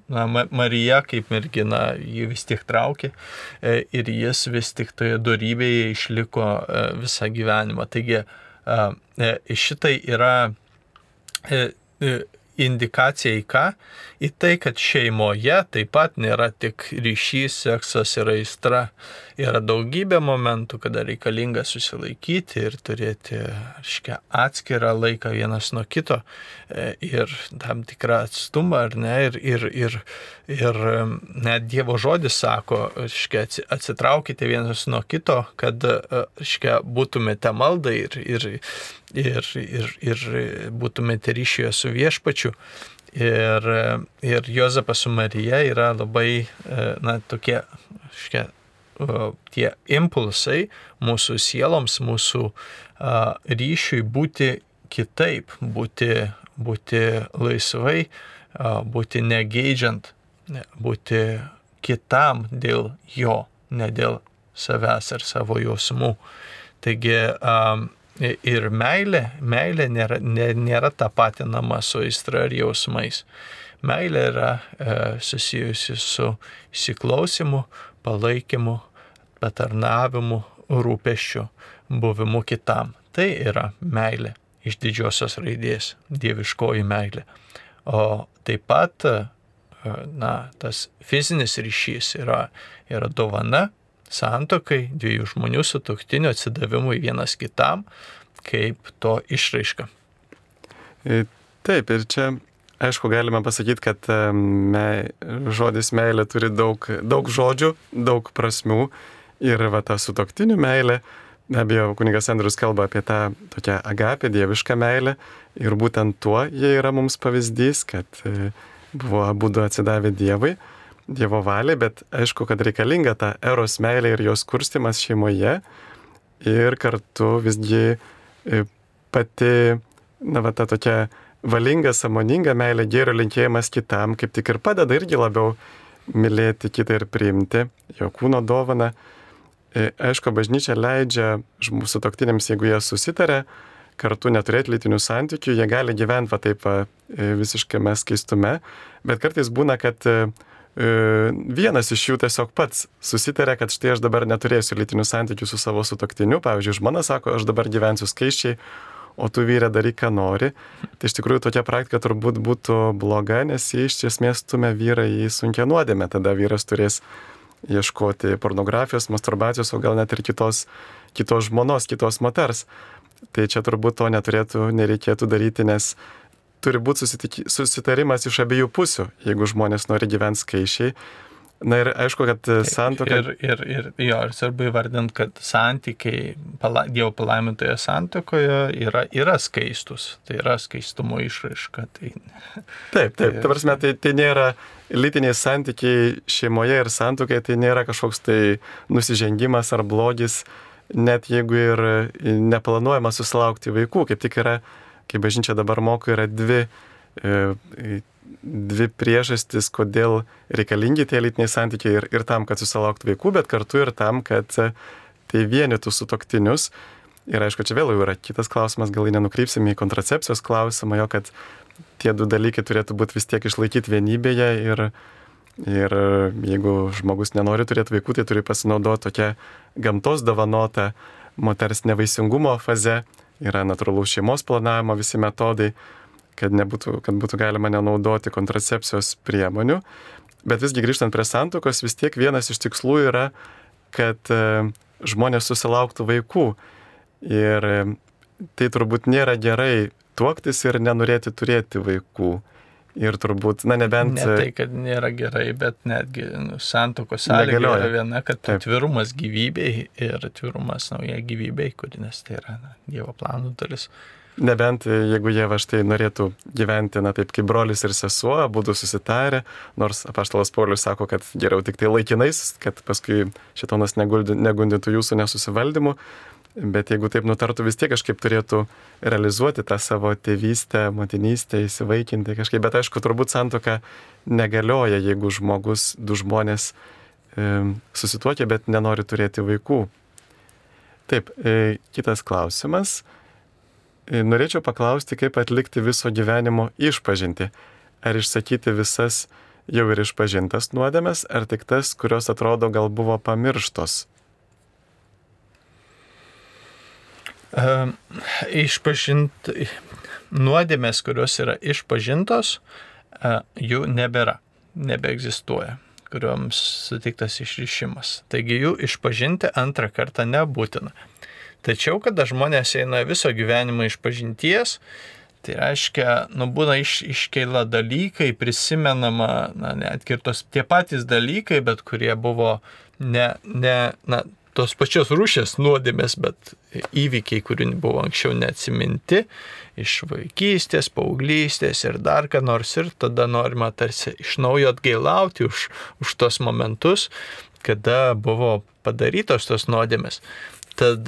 na, Marija kaip mergina jį vis tiek traukė e, ir jis vis tik toje dorybėje išliko e, visą gyvenimą. Taigi e, šitai yra indikacija į ką? Į tai, kad šeimoje taip pat nėra tik ryšys, seksas ir aistra. Yra daugybė momentų, kada reikalinga susilaikyti ir turėti, aiškia, atskirą laiką vienas nuo kito e, ir tam tikrą atstumą, ar ne? Ir, ir, ir, ir net Dievo žodis sako, aiškia, atsitraukite vienas nuo kito, kad, aiškia, būtumėte maldai ir, ir, ir, ir, ir būtumėte ryšyje su viešpačiu. Ir, ir Jozapas su Marija yra labai, na, tokie, škia, tie impulsai mūsų sieloms, mūsų ryšiui būti kitaip, būti, būti laisvai, būti negeidžiant, būti kitam dėl jo, ne dėl savęs ar savo jausmų. Taigi ir meilė, meilė nėra, nėra tapatinama su aistra ir jausmais. Meilė yra e, susijusi su įsiklausimu, palaikymu, patarnavimu, rūpeščiu, buvimu kitam. Tai yra meilė iš didžiosios raidės, dieviškoji meilė. O taip pat, na, tas fizinis ryšys yra, yra dovana santokai, dviejų žmonių sutuktinių atsidavimui vienas kitam, kaip to išraiška. E, taip, ir čia Aišku, galime pasakyti, kad me, žodis meilė turi daug, daug žodžių, daug prasmių ir va ta sutoktinių meilė. Be abejo, kunigas Andrius kalba apie tą tokią agapę, dievišką meilę ir būtent tuo jie yra mums pavyzdys, kad e, buvo abu atsidavę Dievui, Dievo valiai, bet aišku, kad reikalinga ta eros meilė ir jos kurstimas šeimoje ir kartu visgi e, pati, na, va ta tokia valinga, samoninga meilė, gėrio linkėjimas kitam, kaip tik ir padeda irgi labiau mylėti kitą ir priimti jo kūno dovaną. E, aišku, bažnyčia leidžia mūsų toktiniams, jeigu jie susitarė, kartu neturėti lytinių santykių, jie gali gyventi va taip e, visiškame skaistume, bet kartais būna, kad vienas iš jų tiesiog pats susitarė, kad štai aš dabar neturėsiu lytinių santykių su savo sutoktiniu, pavyzdžiui, žmona sako, aš dabar gyvensiu skaičiai, o tu vyrė daryk, ką nori. Tai iš tikrųjų tokia praktika turbūt būtų bloga, nes jie iš esmės stumia vyrą į sunkia nuodėmę. Tada vyras turės ieškoti pornografijos, masturbacijos, o gal net ir kitos, kitos žmonos, kitos moters. Tai čia turbūt to neturėtų, nereikėtų daryti, nes turi būti susitarimas iš abiejų pusių. Jeigu žmonės nori gyventi skaičiai, Na ir aišku, kad santoka. Ir, ir, ir, jo, ir svarbu įvardint, kad santykiai pala, Dievo palaimintoje santokoje yra, yra skaistus. Tai yra skaistumo išraiška. Tai... Taip, taip. Tai, ta prasme, tai, tai nėra lytiniai santykiai šeimoje ir santokai, tai nėra kažkoks tai nusižengimas ar blogis, net jeigu ir neplanuojama susilaukti vaikų, kaip tik yra, kaip bažnyčia dabar moko, yra dvi e, dvi priežastis, kodėl reikalingi tie lytiniai santykiai ir, ir tam, kad susilauktų vaikų, bet kartu ir tam, kad tai vienytų su toktinius. Ir aišku, čia vėl jau yra kitas klausimas, gal nenukrypsime į kontracepcijos klausimą, jo kad tie du dalykai turėtų būti vis tiek išlaikyti vienybėje ir, ir jeigu žmogus nenori turėti vaikų, tai turi pasinaudoti tokia gamtos dovanota moters nevaisingumo faze, yra natūralaus šeimos planavimo visi metodai, kad, nebūtų, kad būtų galima nenaudoti kontracepcijos priemonių. Bet visgi grįžtant prie santokos, vis tiek vienas iš tikslų yra, kad e, žmonės susilauktų vaikų. Ir e, tai turbūt nėra gerai tuoktis ir nenorėti turėti vaikų. Ir turbūt, na nebent. Ne tai, kad nėra gerai, bet netgi nu, santokos sąlyga yra viena, kad Taip. atvirumas gyvybei ir atvirumas naujai gyvybei, kuri nes tai yra na, Dievo planų dalis. Nebent jeigu jie va štai norėtų gyventi, na taip kaip brolis ir sesuo, būtų susitarę, nors apaštalas Paulius sako, kad geriau tik tai laikinais, kad paskui šitonas negundytų jūsų nesusivaldymu, bet jeigu taip nutartų, vis tiek kažkaip turėtų realizuoti tą savo tėvystę, motinystę, įsivaikinti kažkaip, bet aišku, turbūt santoka negalioja, jeigu žmogus, du žmonės e, susituokia, bet nenori turėti vaikų. Taip, e, kitas klausimas. E, norėčiau paklausti, kaip atlikti viso gyvenimo išpažinti. Ar išsakyti visas jau ir išpažintas nuodėmes, ar tik tas, kurios atrodo gal buvo pamirštos? Uh, išpažint nuodėmės, kurios yra išpažintos, uh, jų nebėra, nebeegzistuoja kuriuoms sutiktas išrišimas. Taigi jų išpažinti antrą kartą nebūtina. Tačiau, kada žmonės eina viso gyvenimo iš pažinties, tai reiškia, nu, būna iš, iškeila dalykai, prisimenama, na, net ir tos tie patys dalykai, bet kurie buvo ne, ne, na, tos pačios rūšės nuodėmės, bet įvykiai, kurių buvo anksčiau neatsiminti, iš vaikystės, paauglystės ir dar ką nors, ir tada norima tarsi iš naujo atgailauti už, už tos momentus, kada buvo padarytos tos nuodėmės. Tad,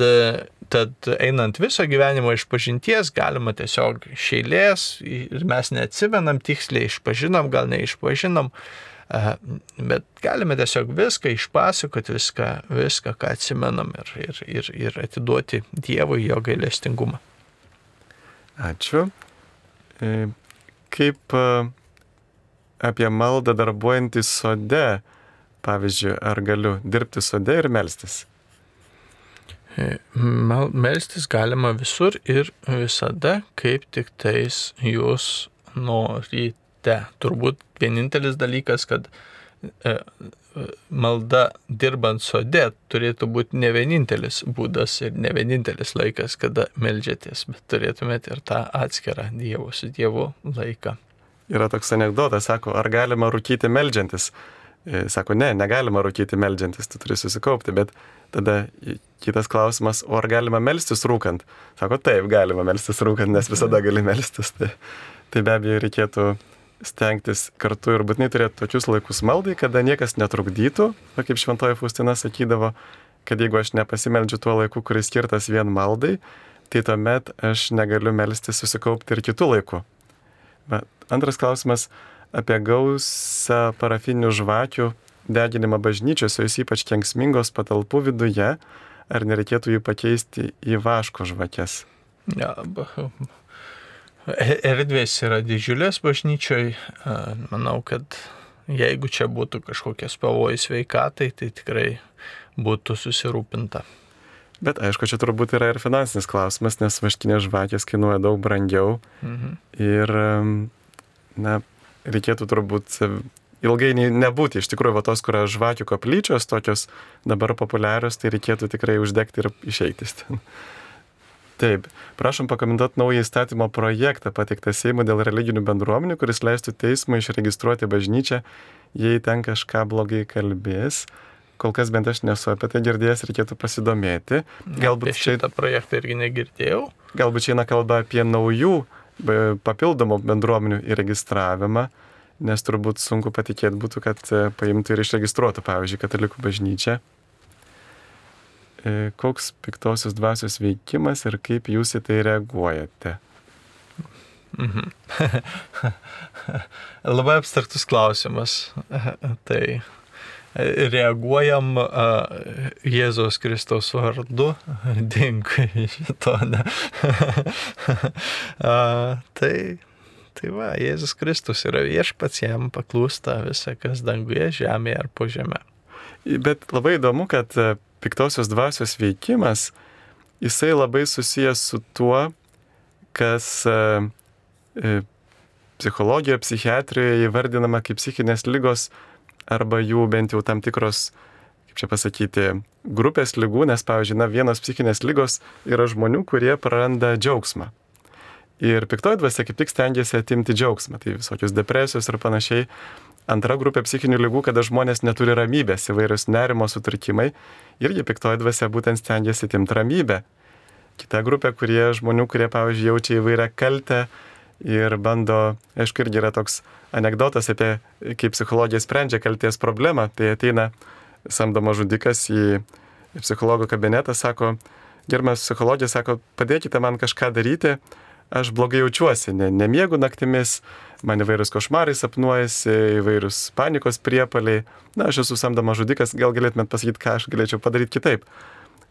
tad einant viso gyvenimo iš pažinties galima tiesiog šeilės ir mes neatsimenam tiksliai, išpažinom, gal neišpažinom, bet galime tiesiog viską išpasakoti, viską, viską ką atsimenam ir, ir, ir, ir atiduoti Dievui jo gailestingumą. Ačiū. E, kaip e, apie maldą darbuojantį sode, pavyzdžiui, ar galiu dirbti sode ir melstis? Melstis galima visur ir visada, kaip tik tais jūs norite. Turbūt vienintelis dalykas, kad e, malda dirbant sode turėtų būti ne vienintelis būdas ir ne vienintelis laikas, kada melžiatės, bet turėtumėte ir tą atskirą Dievo su Dievu laiką. Yra toks anegdotas, sako, ar galima rūkyti melžiantis? E, sako, ne, negalima rūkyti melžiantis, tu turi susikaupti, bet tada kitas klausimas, o ar galima melstis rūkant? Sako, taip, galima melstis rūkant, nes visada gali melstis. Tai, tai be abejo reikėtų stengtis kartu ir būtinai turėti tokius laikus maldai, kada niekas netrukdytų, o kaip šventoji Faustina sakydavo, kad jeigu aš nepasimeldžiu tuo laiku, kuris skirtas vien maldai, tai tuomet aš negaliu melstis susikaupti ir kitų laikų. Bet antras klausimas, apie gausą parafininių žvakių deginimą bažnyčiose, jos ypač kenksmingos patalpų viduje, ar nereikėtų jų pakeisti į vaško žvakės? Ja, erdvės yra didžiulės bažnyčioj. Manau, kad jeigu čia būtų kažkokias pavojus veikatai, tai tikrai būtų susirūpinta. Bet aišku, čia turbūt yra ir finansinis klausimas, nes vaškinės žvakės kainuoja daug brangiau. Mhm. Ir, na, reikėtų turbūt ilgai nebūti. Iš tikrųjų, va tos, kur žvakių koplyčios tokios dabar populiarios, tai reikėtų tikrai uždegti ir išeiti. Taip, prašom pakomentuoti naują įstatymo projektą pateiktą Seimų dėl religinių bendruomenių, kuris leistų teismui išregistruoti bažnyčią, jei ten kažką blogai kalbės. Kol kas bent aš nesu apie tai girdėjęs, reikėtų pasidomėti. Galbūt apie šitą projektą irgi negirdėjau. Galbūt čia eina kalba apie naujų papildomų bendruomenių įregistravimą, nes turbūt sunku patikėti būtų, kad e, paimtų ir išregistruotų, pavyzdžiui, katalikų bažnyčią. E, koks piktosios dvasios veikimas ir kaip jūs į tai reaguojate? Mhm. Labai abstraktus klausimas. tai reaguojam uh, Jėzaus Kristaus vardu, dink šito, ne. uh, tai, tai va, Jėzus Kristus yra viešpats, jam paklūsta visa, kas danguje, žemėje ar po žemę. Bet labai įdomu, kad e, piktosios dvasios veikimas, jisai labai susijęs su tuo, kas uh, uh, psichologijoje, psichiatrijoje įvardinama kaip psichinės lygos arba jų bent jau tam tikros, kaip čia pasakyti, grupės lygų, nes, pavyzdžiui, na, vienos psichinės lygos yra žmonių, kurie praranda džiaugsmą. Ir piktoji dvasia kaip tik stengiasi atimti džiaugsmą, tai visokios depresijos ir panašiai. Antra grupė psichinių lygų, kada žmonės neturi ramybės, įvairius nerimo sutrikimai, irgi piktoji dvasia būtent stengiasi atimti ramybę. Kita grupė, kurie žmonių, kurie, pavyzdžiui, jaučia įvairią kaltę, ir bando, aišku, irgi yra toks anegdotas apie, kaip psichologija sprendžia kalties problemą. Tai ateina samdomas žudikas į psichologo kabinetą, sako, gerbiamas psichologija, sako, padėkite man kažką daryti, aš blogai jaučiuosi, ne, nemiegu naktimis, man įvairius košmarai sapnuojasi, įvairius panikos priepaliai. Na, aš esu samdomas žudikas, gal galėtumėt pasakyti, ką aš galėčiau padaryti kitaip.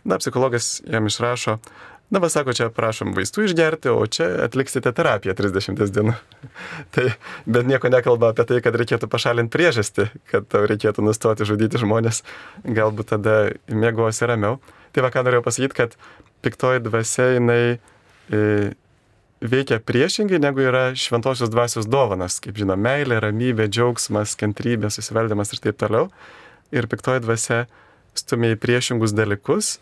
Na, psichologas jam išrašo, Na, va, sako, čia prašom vaistų išgerti, o čia atliksite terapiją 30 dienų. tai, bet nieko nekalba apie tai, kad reikėtų pašalinti priežastį, kad tau reikėtų nustoti žudyti žmonės, galbūt tada mėgosi ramiau. Tai va, ką norėjau pasakyti, kad piktoji dvasia jinai e, veikia priešingai, negu yra šventosios dvasios dovanas, kaip žinom, meilė, ramybė, džiaugsmas, kantrybė, susivaldymas ir taip toliau. Ir piktoji dvasia stumia į priešingus dalykus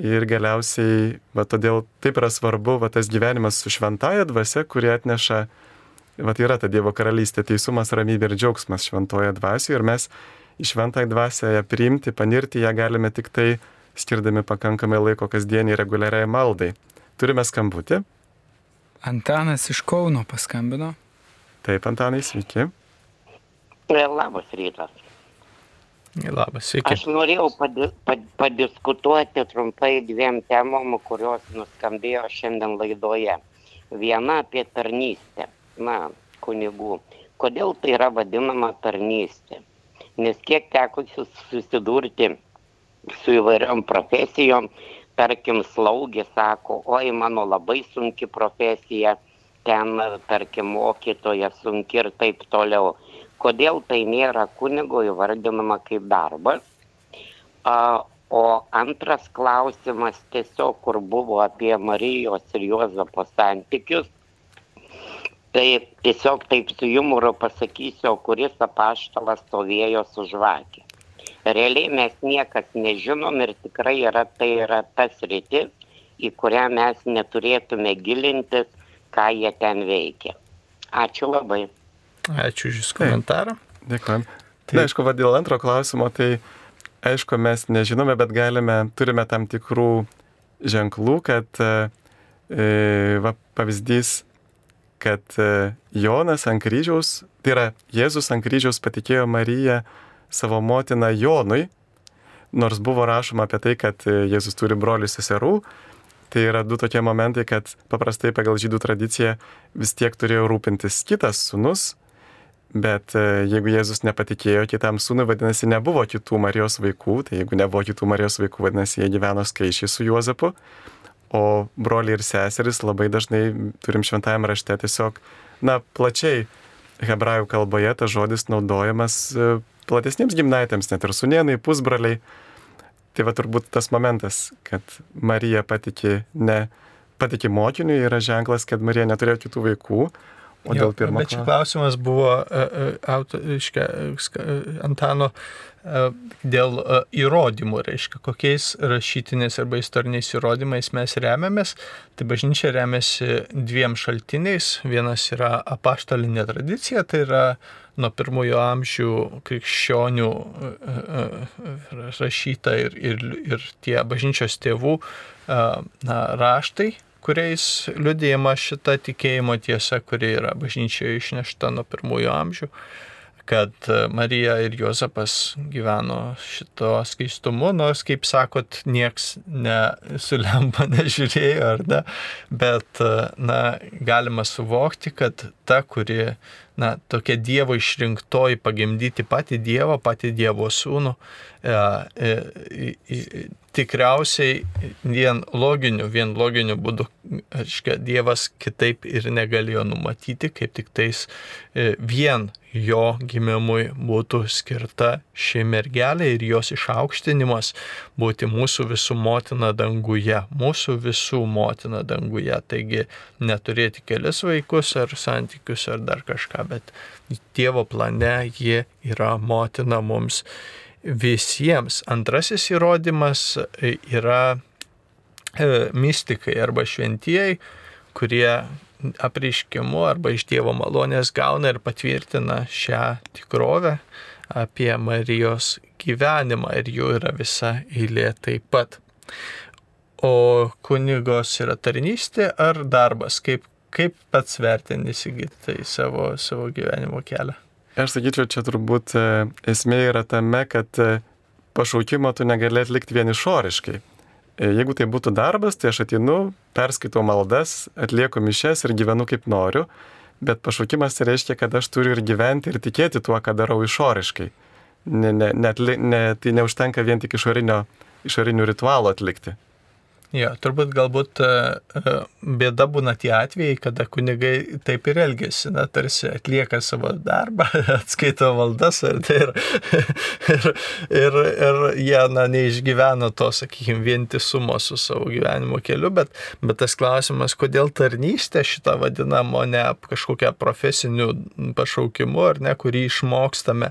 Ir galiausiai, va todėl taip yra svarbu, va tas gyvenimas su šventaja dvasia, kuri atneša, va tai yra ta Dievo karalystė, teisumas, ramybė ir džiaugsmas šventoje dvasioje. Ir mes į šventąją dvasę ją priimti, panirti ją galime tik tai skirdami pakankamai laiko kasdieniai reguliariai maldai. Turime skambutį. Antanas iš Kauno paskambino. Taip, Antanai, sveiki. Labas rytas. Labas, sveiki. Aš norėjau padi pad padiskutuoti trumpai dviem temom, kurios nuskambėjo šiandien laidoje. Viena apie tarnystę, na, kunigų. Kodėl tai yra vadinama tarnystė? Nes kiek teko susidurti su įvairiom profesijom, tarkim, slaugė sako, oi, mano labai sunki profesija, ten, tarkim, mokytoja sunki ir taip toliau kodėl tai nėra kunigo įvardinama kaip darbas. A, o antras klausimas tiesiog, kur buvo apie Marijos ir Juozapo santykius, tai tiesiog taip su jumoru pasakysiu, kuris apaštalas stovėjo su žvakė. Realiai mes niekas nežinom ir tikrai yra, tai yra tas rytis, į kurią mes neturėtume gilintis, ką jie ten veikia. Ačiū labai. Ačiū už Jūsų komentarą. Dėkuojam. Tai Na, aišku, va, dėl antro klausimo, tai aišku, mes nežinome, bet galime, turime tam tikrų ženklų, kad, e, va, pavyzdys, kad e, Jonas ant kryžiaus, tai yra Jėzus ant kryžiaus patikėjo Mariją savo motiną Jonui, nors buvo rašoma apie tai, kad e, Jėzus turi brolių seserų, tai yra du tokie momentai, kad paprastai pagal žydų tradiciją vis tiek turėjo rūpintis kitas sunus, Bet e, jeigu Jėzus nepatikėjo kitam sūnui, vadinasi, nebuvo kitų Marijos vaikų, tai jeigu nebuvo kitų Marijos vaikų, vadinasi, jie gyveno skaičiai su Juozapu, o broliai ir seseris labai dažnai turim šventajame rašte tiesiog, na, plačiai hebrajų kalboje tas žodis naudojamas e, platesniems gimnaitėms, net ir sunienai, pusbroliai. Tai va turbūt tas momentas, kad Marija patikė ne patikė mokiniui, yra ženklas, kad Marija neturėjo kitų vaikų, O dėl pirmo. Bet čia klausimas buvo uh, auto, reiškia, Antano uh, dėl įrodymų, reiškia, kokiais rašytiniais arba istoriniais įrodymais mes remiamės. Tai bažnyčia remiasi dviem šaltiniais. Vienas yra apaštalinė tradicija, tai yra nuo pirmojo amžių krikščionių rašyta ir, ir, ir tie bažnyčios tėvų na, raštai kuriais liudėjama šita tikėjimo tiesa, kuri yra bažnyčioje išnešta nuo pirmųjų amžių, kad e, Marija ir Jozapas gyveno šito skaistumu, nors, kaip sakot, nieks ne, su lempa nežiūrėjo, ar ne, bet, e, na, galima suvokti, kad ta, kuri, na, tokia Dievo išrinktoji pagimdyti patį Dievą, patį Dievo sūnų, e, e, e, tikriausiai vien loginiu, vien loginiu būdu, aiškia, Dievas kitaip ir negalėjo numatyti, kaip tik tais e, vien jo gimimui būtų skirta ši mergelė ir jos išaukštinimas būti mūsų visų motina danguje, mūsų visų motina danguje. Taigi neturėti kelis vaikus ar santykius ar dar kažką, bet Dievo plane ji yra motina mums visiems. Antrasis įrodymas yra e, mystikai arba šventieji, kurie apreiškimu arba iš Dievo malonės gauna ir patvirtina šią tikrovę apie Marijos gyvenimą ir jų yra visa eilė taip pat. O kunigos yra tarnystė ar darbas, kaip, kaip pats vertini įsigyti tai savo, savo gyvenimo kelią? Aš sakyčiau, čia turbūt e, esmė yra tame, kad e, pašaukimo tu negali atlikti vien išoriškai. E, jeigu tai būtų darbas, tai aš atinu, perskaitau maldas, atlieku mišes ir gyvenu kaip noriu, bet pašaukimas tai reiškia, kad aš turiu ir gyventi ir tikėti tuo, ką darau išoriškai. Ne, ne, ne, ne, tai neužtenka vien tik išorinio, išorinių ritualų atlikti. Jo, turbūt galbūt e, e, bėda būna tie atvejai, kada kunigai taip ir elgesi, na, tarsi atlieka savo darbą, atskaito valdas ir, ir, ir, ir, ir jie, na, neišgyvena to, sakykime, vientisumo su savo gyvenimo keliu, bet, bet tas klausimas, kodėl tarnystė šitą vadinamo ne kažkokią profesinių pašaukimų ar ne, kurį išmokstame.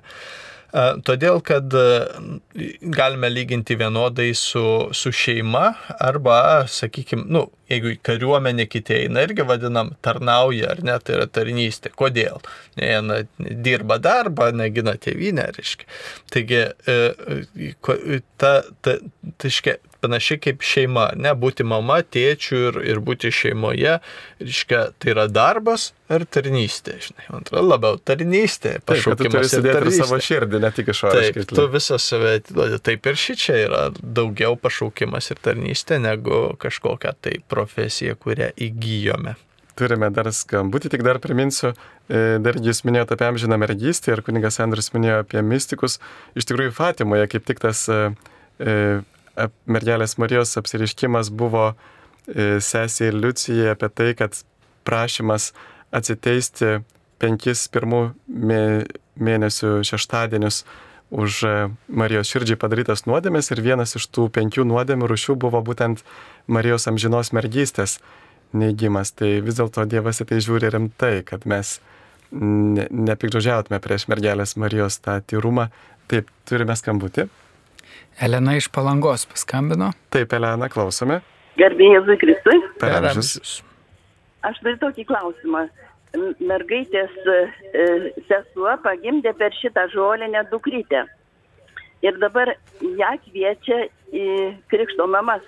Todėl, kad galime lyginti vienodai su, su šeima arba, sakykime, nu, jeigu kariuomenė kiti eina, irgi vadinam tarnauja, ar ne, tai yra tarnystė. Kodėl? Jie dirba darbą, negina tėvynę, reiškia. Taigi, ta, ta, ta, panašiai kaip šeima, ne būti mama, tėčiu ir, ir būti šeimoje, reiškia, tai yra darbas ar tarnystė, žinai, man atrodo, labiau tarnystė, pašaukimas ir tarnystė. savo širdį, ne tik. Taip, tu visą save atiduodi, taip ir ši čia yra daugiau pašaukimas ir tarnystė negu kažkokia tai profesija, kurią įgyjome. Turime dar skambutį, tik dar priminsiu, e, dar jūs minėjote apie amžiną mergystę ir kuningas Andrius minėjo apie mystikus. Iš tikrųjų, Fatimoje kaip tik tas e, e, mergelės Marijos apsiriškimas buvo sesiai Liucijai apie tai, kad prašymas atsiteisti penkis pirmų mėnesių šeštadienius už Marijos širdžiai padarytas nuodėmės ir vienas iš tų penkių nuodėmių rušių buvo būtent Marijos amžinos mergystės neigimas. Tai vis dėlto Dievas į tai žiūri rimtai, kad mes ne, nepikdžiautume prieš mergelės Marijos tą tyrumą. Taip, turime skambutį. Elena iš Palangos paskambino. Taip, Elena, klausome. Gerbėjai Jėzui Kristui. Per amžius. Aš turiu tokį klausimą. Mergaitės e, sesuo pagimdė per šitą žolinę dukrytę. Ir dabar ją kviečia į krikšto mamas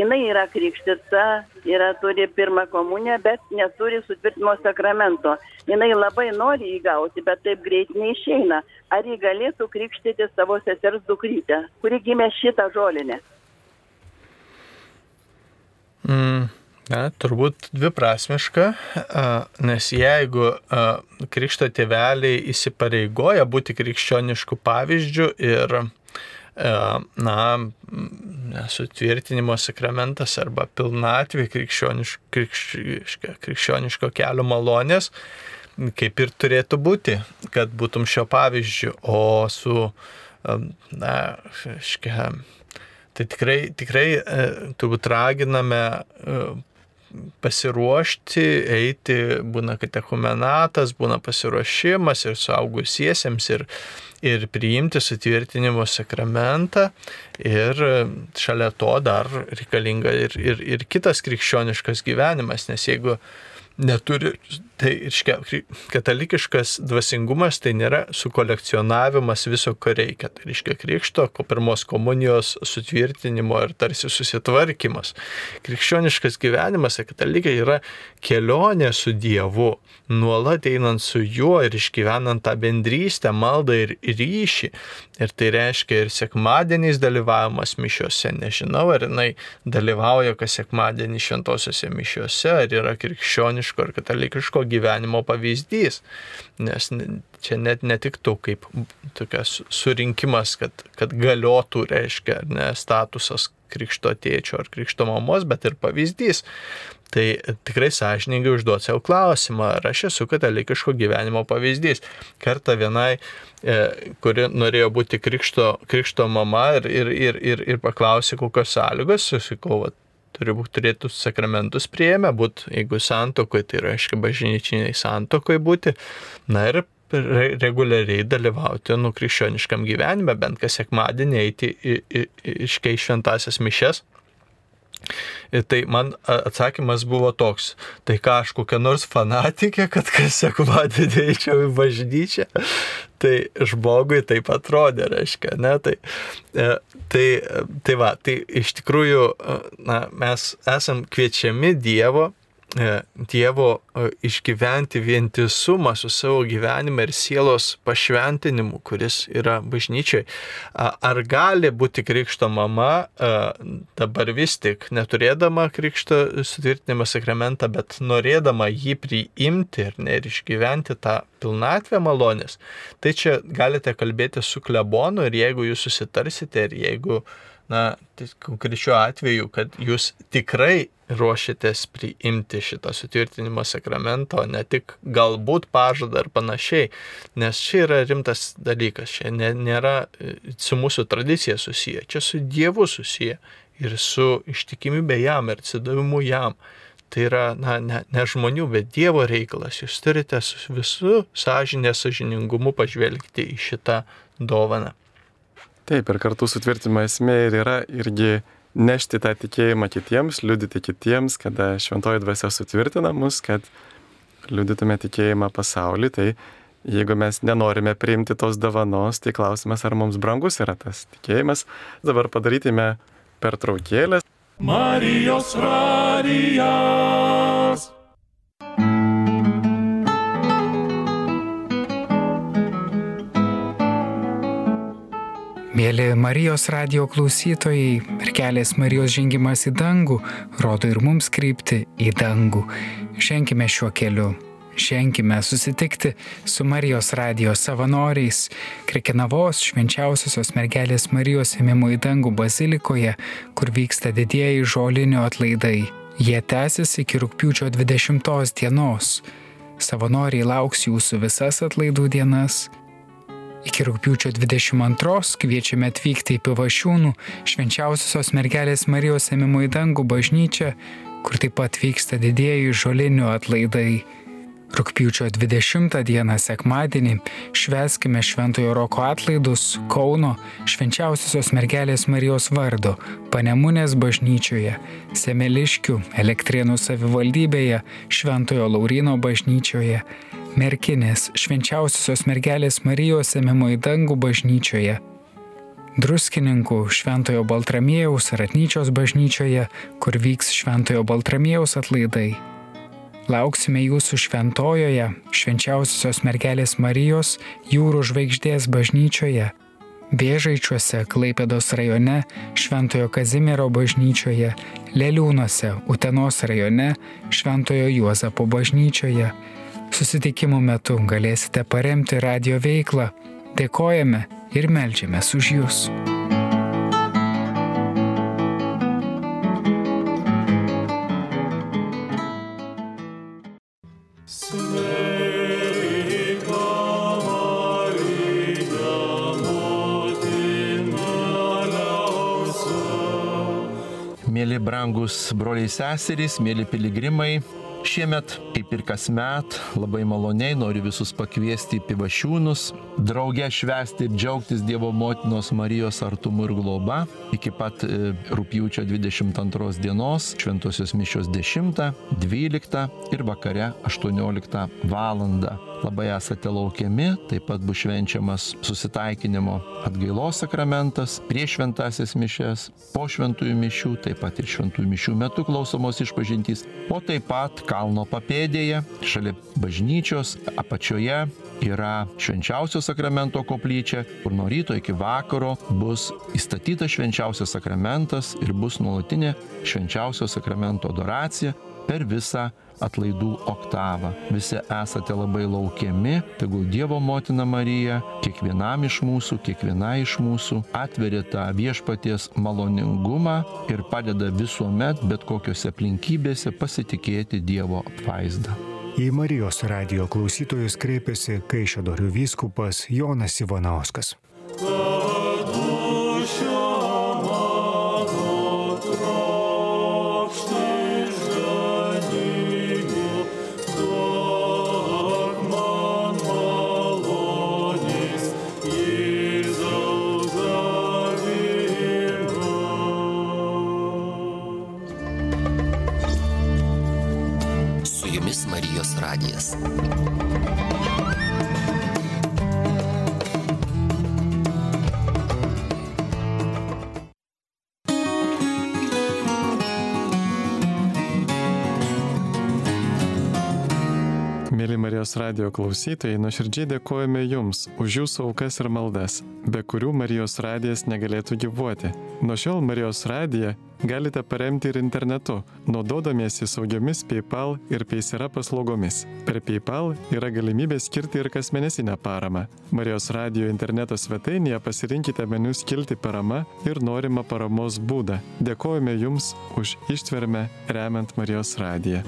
jinai yra krikštita, yra, turi pirmą komuniją, bet neturi sutvirtimo sakramento. Jinai labai nori įgauti, bet taip greit neišeina. Ar ji galėtų krikštyti savo sesers dukrytę, kuri gimė šitą žolinę? Mm. Na, turbūt dviprasmiška, nes jeigu krikšto tėveliai įsipareigoja būti krikščioniškų pavyzdžių ir na, sutvirtinimo sakramentas arba pilnatvė krikščioniško, krikščioniško, krikščioniško kelio malonės, kaip ir turėtų būti, kad būtum šio pavyzdžių, o su, e, na, škia, tai tikrai, tikrai e, turbūt raginame pasiruošti, eiti, būna katechumenatas, būna pasiruošimas ir suaugusiesiems, ir, ir priimti sutvirtinimo sakramentą. Ir šalia to dar reikalinga ir, ir, ir kitas krikščioniškas gyvenimas, nes jeigu neturi Tai iškia, katalikiškas dvasingumas tai nėra sukolekcionavimas viso, ko reikia. Tai reiškia krikšto, pirmos komunijos sutvirtinimo ir tarsi susitvarkymas. Krikščioniškas gyvenimas, katalikai yra kelionė su Dievu, nuolat einant su juo ir išgyvenant tą bendrystę, maldą ir ryšį. Ir tai reiškia ir sekmadieniais dalyvavimas mišiuose. Nežinau, ar jinai dalyvauja kas sekmadienį šventosiuose mišiuose, ar yra krikščioniško ar katalikiško gyvenimo pavyzdys. Nes čia net netiktų kaip tokias surinkimas, kad, kad galiotų, reiškia, ne statusas krikšto tėčio ar krikšto mamos, bet ir pavyzdys. Tai tikrai sąžininkai užduoti savo klausimą, ar aš esu katalikiško gyvenimo pavyzdys. Kartą vienai, e, kuri norėjo būti krikšto, krikšto mama ir, ir, ir, ir, ir paklausė, kokios sąlygos, susikau, turi būti turėtų sakramentus prieėmę, būti, jeigu santokoje, tai reiškia bažnyčiniai santokoje būti. Na ir reguliariai dalyvauti nu krikščioniškam gyvenime, bent kas sekmadienį eiti iškai šventasias mišes Tai man atsakymas buvo toks, tai ką aš kokia nors fanatikė, kad kas sekmadienį eičiau į bažnyčią, tai žmogui taip atrodė, reiškia, ne, tai, e, tai, tai va, tai iš tikrųjų na, mes esam kviečiami Dievo E, Dievo e, išgyventi vientisumą su savo gyvenime ir sielos pašventinimu, kuris yra bažnyčiai. Ar gali būti krikšto mama e, dabar vis tik, neturėdama krikšto sutvirtinimo sakramentą, bet norėdama jį priimti ir, ne, ir išgyventi tą pilnatvę malonės, tai čia galite kalbėti su klebonu ir jeigu jūs susitarsite ir jeigu na, tai konkrečiu atveju, kad jūs tikrai ruošiatės priimti šitą sutvirtinimo sakramentą, o ne tik galbūt pažadą ar panašiai, nes čia yra rimtas dalykas, čia nėra e, su mūsų tradicija susiję, čia su Dievu susiję ir su ištikimybė jam ir atsidavimu jam. Tai yra, na, ne, ne žmonių, bet Dievo reikalas. Jūs turite su visų sąžinė, sąžiningumu pažvelgti į šitą dovaną. Taip, ir kartu sutvirtimo esmė ir yra irgi nešti tą tikėjimą kitiems, liudyti kitiems, kada šventoji dvasia sutvirtina mus, kad liudytume tikėjimą pasaulį. Tai jeigu mes nenorime priimti tos davanos, tai klausimas, ar mums brangus yra tas tikėjimas. Dabar padarykime pertraukėlę. Marijos radijas. Mėly Marijos radio klausytojai, mergelės Marijos žengimas į dangų rodo ir mums krypti į dangų. Ženkime šiuo keliu. Ženkime susitikti su Marijos radio savanoriais Krekenavos švenčiausiosios mergelės Marijos ėmimo į dangų bazilikoje, kur vyksta didieji žolinio atlaidai. Jie tęsis iki rūpiučio 20 dienos. Savanoriai lauks jūsų visas atlaidų dienas Iki rūpiučio 22 kviečiame atvykti į Pivašiūnų švenčiausiosios mergelės Marijos ėmimo į dangų bažnyčią, kur taip pat vyksta didėjai žolinių atlaidai. Rūpiučio 20 dieną sekmadienį šveskime Šventojo Roko atlaidus Kauno švenčiausiosios mergelės Marijos vardo Panemunės bažnyčioje, Semeliškių Elektrienų savivaldybėje, Šventojo Laurino bažnyčioje, Merkinės švenčiausiosios mergelės Marijos ėmimo į dangų bažnyčioje, Druskininkų Šventojo Baltramiejaus Ratnyčios bažnyčioje, kur vyks Šventojo Baltramiejaus atlaidai. Lauksime jūsų šventojoje, švenčiausiosios mergelės Marijos jūrų žvaigždės bažnyčioje, Bėžaičiuose, Klaipėdos rajone, Šventojo Kazimiero bažnyčioje, Leliūnuose, Utenos rajone, Šventojo Juozapo bažnyčioje, Susitikimų metu galėsite paremti radio veiklą. Dėkojame ir melžiamės už Jūs. Mėly brangus broliai seserys, mėly piligrimai, Šiemet, kaip ir kasmet, labai maloniai noriu visus pakviesti į pivašiūnus, drauge švesti ir džiaugtis Dievo motinos Marijos artumu ir globa iki pat e, rūpjūčio 22 dienos, šventosios mišios 10, 12 ir vakare 18 val. Labai esate laukiami, taip pat bus švenčiamas susitaikinimo atgailos sakramentas, prieš šventasias mišes, po šventųjų mišių, taip pat ir šventųjų mišių metu klausomos išpažintys, o taip pat kalno papėdėje, šalia bažnyčios, apačioje yra švenčiausio sakramento koplyčia, kur nuo ryto iki vakaro bus įstatytas švenčiausias sakramentas ir bus nuolatinė švenčiausio sakramento adoracija per visą atlaidų oktavą. Visi esate labai laukiami, tegul Dievo motina Marija kiekvienam iš mūsų, kiekviena iš mūsų atveria tą viešpaties maloningumą ir padeda visuomet, bet kokiose aplinkybėse pasitikėti Dievo apvaizdą. Į Marijos radio klausytojus kreipiasi Kaišėdorių vyskupas Jonas Ivanauskas. radijas. Marijos radio klausytojai, nuoširdžiai dėkojame Jums už Jūsų aukas ir maldas, be kurių Marijos radijas negalėtų gyvuoti. Nuo šiol Marijos radiją galite paremti ir internetu, naudodamiesi saugiomis PayPal ir Paysera paslaugomis. Per PayPal yra galimybė skirti ir kasmėnesinę paramą. Marijos radio interneto svetainėje pasirinkite meniu skilti parama ir norimą paramos būdą. Dėkojame Jums už ištvermę remiant Marijos radiją.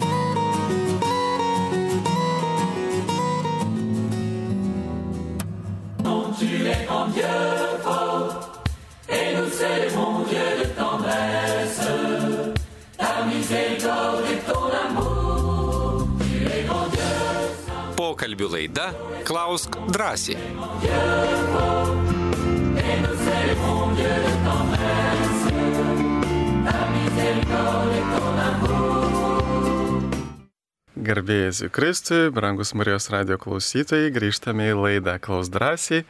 Pokalbių laida Klausk drąsiai. Garbėjai Kristui, brangus Marijos radio klausytojai, grįžtame į laidą Klaus drąsiai.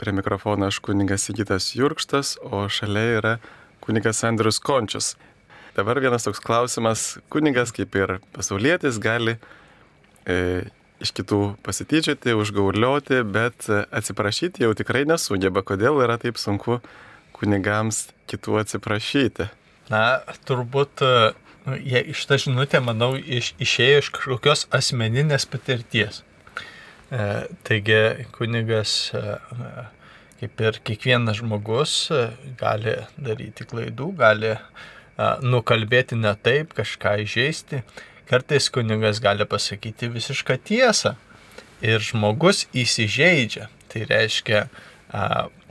Prie mikrofono aš kuningas Sigitas Jurkštas, o šalia yra kuningas Andrius Končius. Dabar vienas toks klausimas. Kuningas, kaip ir pasaulietis, gali e, iš kitų pasityčioti, užgaulioti, bet atsiprašyti jau tikrai nesugeba. Kodėl yra taip sunku kunigams kitų atsiprašyti? Na, turbūt nu, jie iš tą žinutę, manau, iš, išėjo iš kažkokios asmeninės patirties. E, taigi kunigas, e, kaip ir kiekvienas žmogus, e, gali daryti klaidų, gali nukalbėti ne taip, kažką įžeisti. Kartais kunigas gali pasakyti visišką tiesą ir žmogus įsižeidžia. Tai reiškia,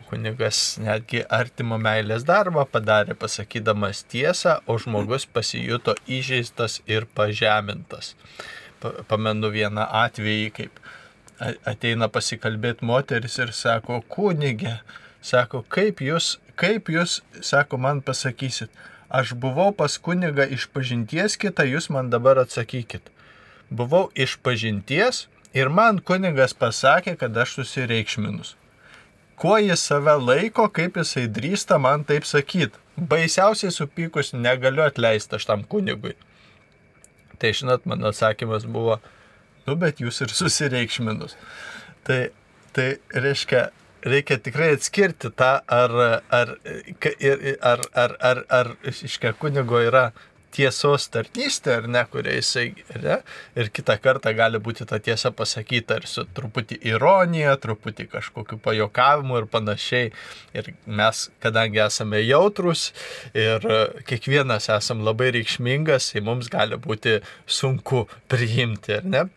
kunigas netgi artimo meilės darbą padarė pasakydamas tiesą, o žmogus pasijuto įžeistas ir pažemintas. Pamenu vieną atvejį, kaip ateina pasikalbėti moteris ir sako, kunigė, sako, kaip jūs, kaip jūs, sako, man pasakysit, aš buvau pas kunigą iš pažinties kitą, jūs man dabar atsakykit. Buvau iš pažinties ir man kunigas pasakė, kad aš susireikšminus. Kuo jis save laiko, kaip jisai drįsta man taip sakyti. Baisiausiai supykus negaliu atleisti aš tam kunigui. Tai žinot, mano atsakymas buvo, nu bet jūs ir susireikšminus. Tai, tai reiškia, reikia tikrai atskirti tą, ar, ar, ar, ar, ar, ar iškia kunigo yra tiesos tarnystė, ar ne, kuria jisai yra, ir kitą kartą gali būti ta tiesa pasakyta ir su truputį ironija, truputį kažkokiu pajokavimu ir panašiai. Ir mes, kadangi esame jautrus ir kiekvienas esame labai reikšmingas, tai mums gali būti sunku priimti, ar ne?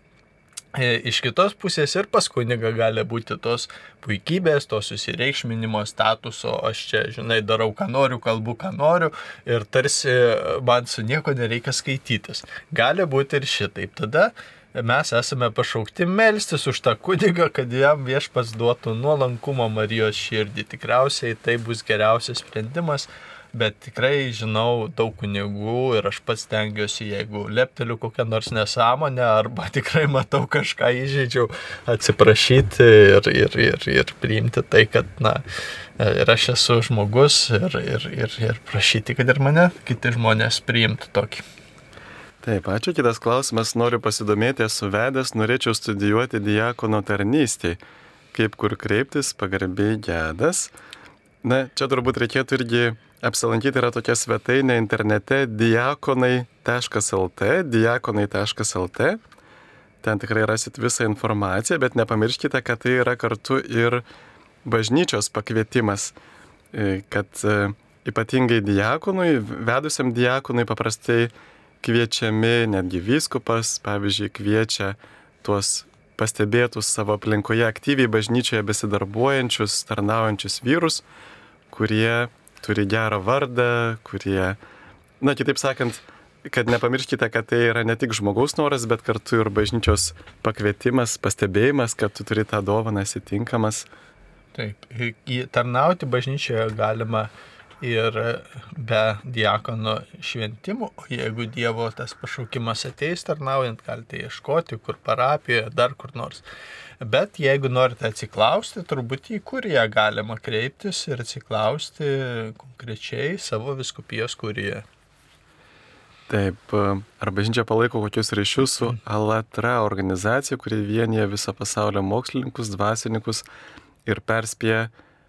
E, Iš kitos pusės ir pas kunigą gali būti tos puikybės, to susireikšminimo statuso, aš čia, žinai, darau, ką noriu, kalbu, ką noriu ir tarsi man su nieko nereikia skaitytis. Gali būti ir šitaip. Tada mes esame pašaukti melstis už tą kunigą, kad jam viešpats duotų nuolankumo Marijos širdį. Tikriausiai tai bus geriausias sprendimas bet tikrai žinau daug kunigų ir aš pats tengiuosi, jeigu lepteliu kokią nors nesąmonę arba tikrai matau kažką įžeidžiau, atsiprašyti ir, ir, ir, ir priimti tai, kad, na, ir aš esu žmogus ir, ir, ir, ir prašyti, kad ir mane kiti žmonės priimtų tokį. Taip, ačiū. Kitas klausimas. Noriu pasidomėti, esu vedęs, norėčiau studijuoti diakono tarnystį. Kaip kur kreiptis, pagarbiai gedas. Na, čia turbūt reikėtų irgi apsilankyti yra tokia svetainė internete diakonai.lt, diakonai.lt. Ten tikrai rasit visą informaciją, bet nepamirškite, kad tai yra kartu ir bažnyčios pakvietimas, e, kad e, ypatingai diakonui, vedusiam diakonui paprastai kviečiami, netgi vyskupas, pavyzdžiui, kviečia tuos pastebėtus savo aplinkoje aktyviai bažnyčioje besidarbuojančius, tarnaujančius vyrus, kurie turi gerą vardą, kurie, na kitaip sakant, kad nepamirškite, kad tai yra ne tik žmogaus noras, bet kartu ir bažnyčios pakvietimas, pastebėjimas, kad tu turi tą dovaną įsitinkamas. Taip, tarnauti bažnyčioje galima ir be diakono šventimų, o jeigu Dievo tas pašaukimas ateis tarnaujant, galite ieškoti, kur parapijoje, dar kur nors. Bet jeigu norite atsiklausti, turbūt į kuriją galima kreiptis ir atsiklausti konkrečiai savo viskupijos kuriją. Taip, ar bažnyčia palaiko kokius ryšius su Alatra organizacija, kuri vienyje viso pasaulio mokslininkus, dvasininkus ir perspėja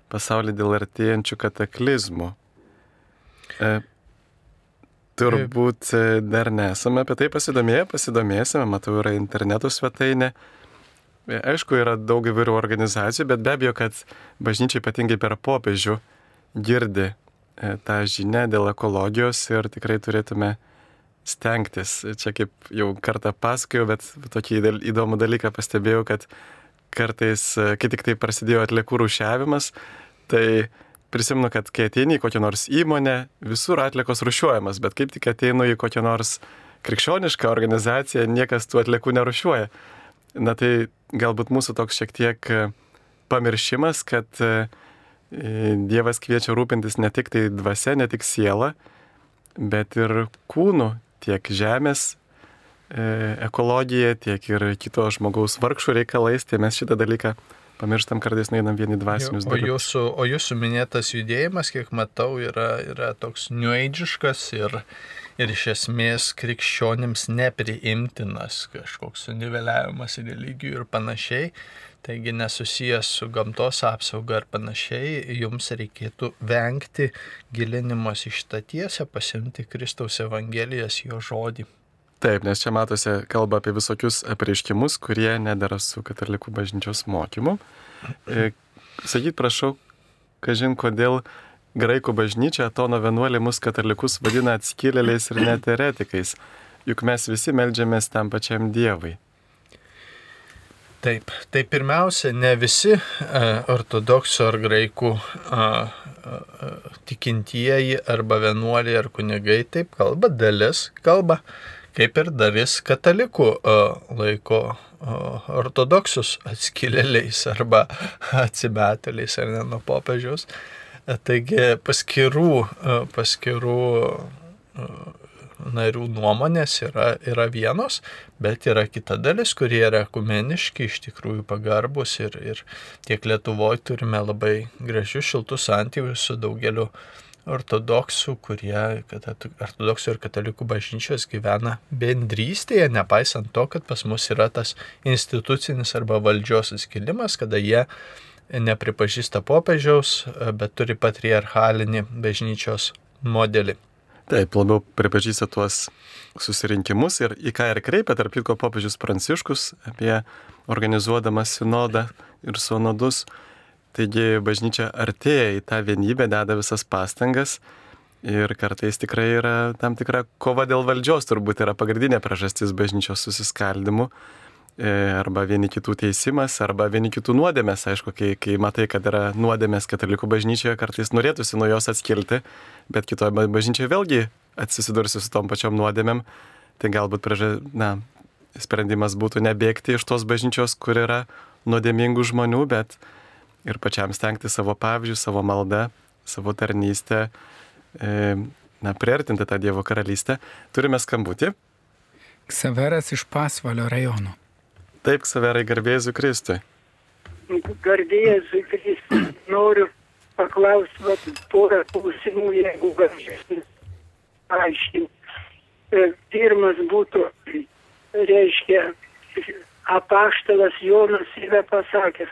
pasaulį dėl artėjančių kataklizmų. E, turbūt e, dar nesame apie tai pasidomėję, pasidomėsime, matau, yra interneto svetainė. Aišku, yra daug įvairių organizacijų, bet be abejo, kad bažnyčia ypatingai per popiežių girdi e, tą žinę dėl ekologijos ir tikrai turėtume stengtis. Čia kaip jau kartą pasakojau, bet tokį įdomų dalyką pastebėjau, kad kartais, e, kai tik tai prasidėjo atliekų rušiavimas, tai prisimenu, kad kai ateini į kokią nors įmonę, visur atliekos rušiuojamas, bet kaip tik ateinu į kokią nors krikščionišką organizaciją, niekas tų atliekų nerušiuoja. Na tai galbūt mūsų toks šiek tiek e, pamiršimas, kad e, Dievas kviečia rūpintis ne tik tai dvasia, ne tik siela, bet ir kūnu, tiek žemės e, ekologija, tiek ir kito žmogaus vargšų reikalais, tai mes šitą dalyką pamirštam kartais, einam vieni dvasinius dalykus. O jūsų, o jūsų minėtas judėjimas, kiek matau, yra, yra toks nueidžiškas ir, ir iš esmės krikščionims nepriimtinas kažkoks suniveliavimas religijų ir panašiai. Taigi nesusijęs su gamtos apsauga ar panašiai, jums reikėtų vengti gilinimos iš tą tiesą, pasimti Kristaus Evangelijas, jo žodį. Taip, nes čia matosi kalba apie visokius apreiškimus, kurie nedara su katalikų bažnyčios mokymu. E, sakyt, prašau, kažin kodėl graikų bažnyčia Atono vienuolė mus katalikus vadina atskilėliais ir net eretikais, juk mes visi melžiamės tam pačiam Dievui. Taip, tai pirmiausia, ne visi a, e, ortodoksų ar graikų a, a, tikintieji arba vienuoliai ar kunigai taip kalba, dalis kalba, kaip ir dalis katalikų laiko ortodoksus atskilėliais arba atsimetėliais ar ne nuo popiežiaus. Taigi paskirų, paskirų narių nuomonės yra, yra vienos, bet yra kita dalis, kurie yra ekumeniški, iš tikrųjų pagarbus ir, ir tiek Lietuvoje turime labai gražius šiltus santykius su daugeliu ortodoksų, kurie, ortodoksų ir katalikų bažnyčios gyvena bendrystėje, nepaisant to, kad pas mus yra tas institucinis arba valdžios atskilimas, kada jie nepripažįsta popiežiaus, bet turi patriarchalinį bažnyčios modelį. Taip, labiau pripažįsta tuos susirinkimus ir į ką ir kreipia, tarp kitko, popiežius Pranciškus apie organizuodamas sinodą ir sonodus. Taigi bažnyčia artėja į tą vienybę, deda visas pastangas ir kartais tikrai yra tam tikra kova dėl valdžios, turbūt yra pagrindinė priežastis bažnyčios susiskaldimų. e, arba vieni kitų teisimas, arba vieni kitų nuodėmės. Aišku, kai, kai matai, kad yra nuodėmės katalikų bažnyčioje, kartais norėtųsi nuo jos atskilti, bet kitoje bažnyčioje vėlgi atsisidursi su tom pačiom nuodėmėm, tai galbūt prieža, na, sprendimas būtų nebėgti iš tos bažnyčios, kur yra nuodėmingų žmonių, bet ir pačiam stengti savo pavyzdžių, savo maldą, savo tarnystę, e, na, priartinti tą Dievo karalystę. Turime skambutį. Ksaveras iš Pasvalio rajono. Taip, Ksaverai, garbėsiu Kristui. Garbėsiu Kristui. Noriu paklausti porą klausimų, jeigu galėsim aiškinti. E, Pirmas būtų, reiškia, apaštalas Jonas yra pasakęs,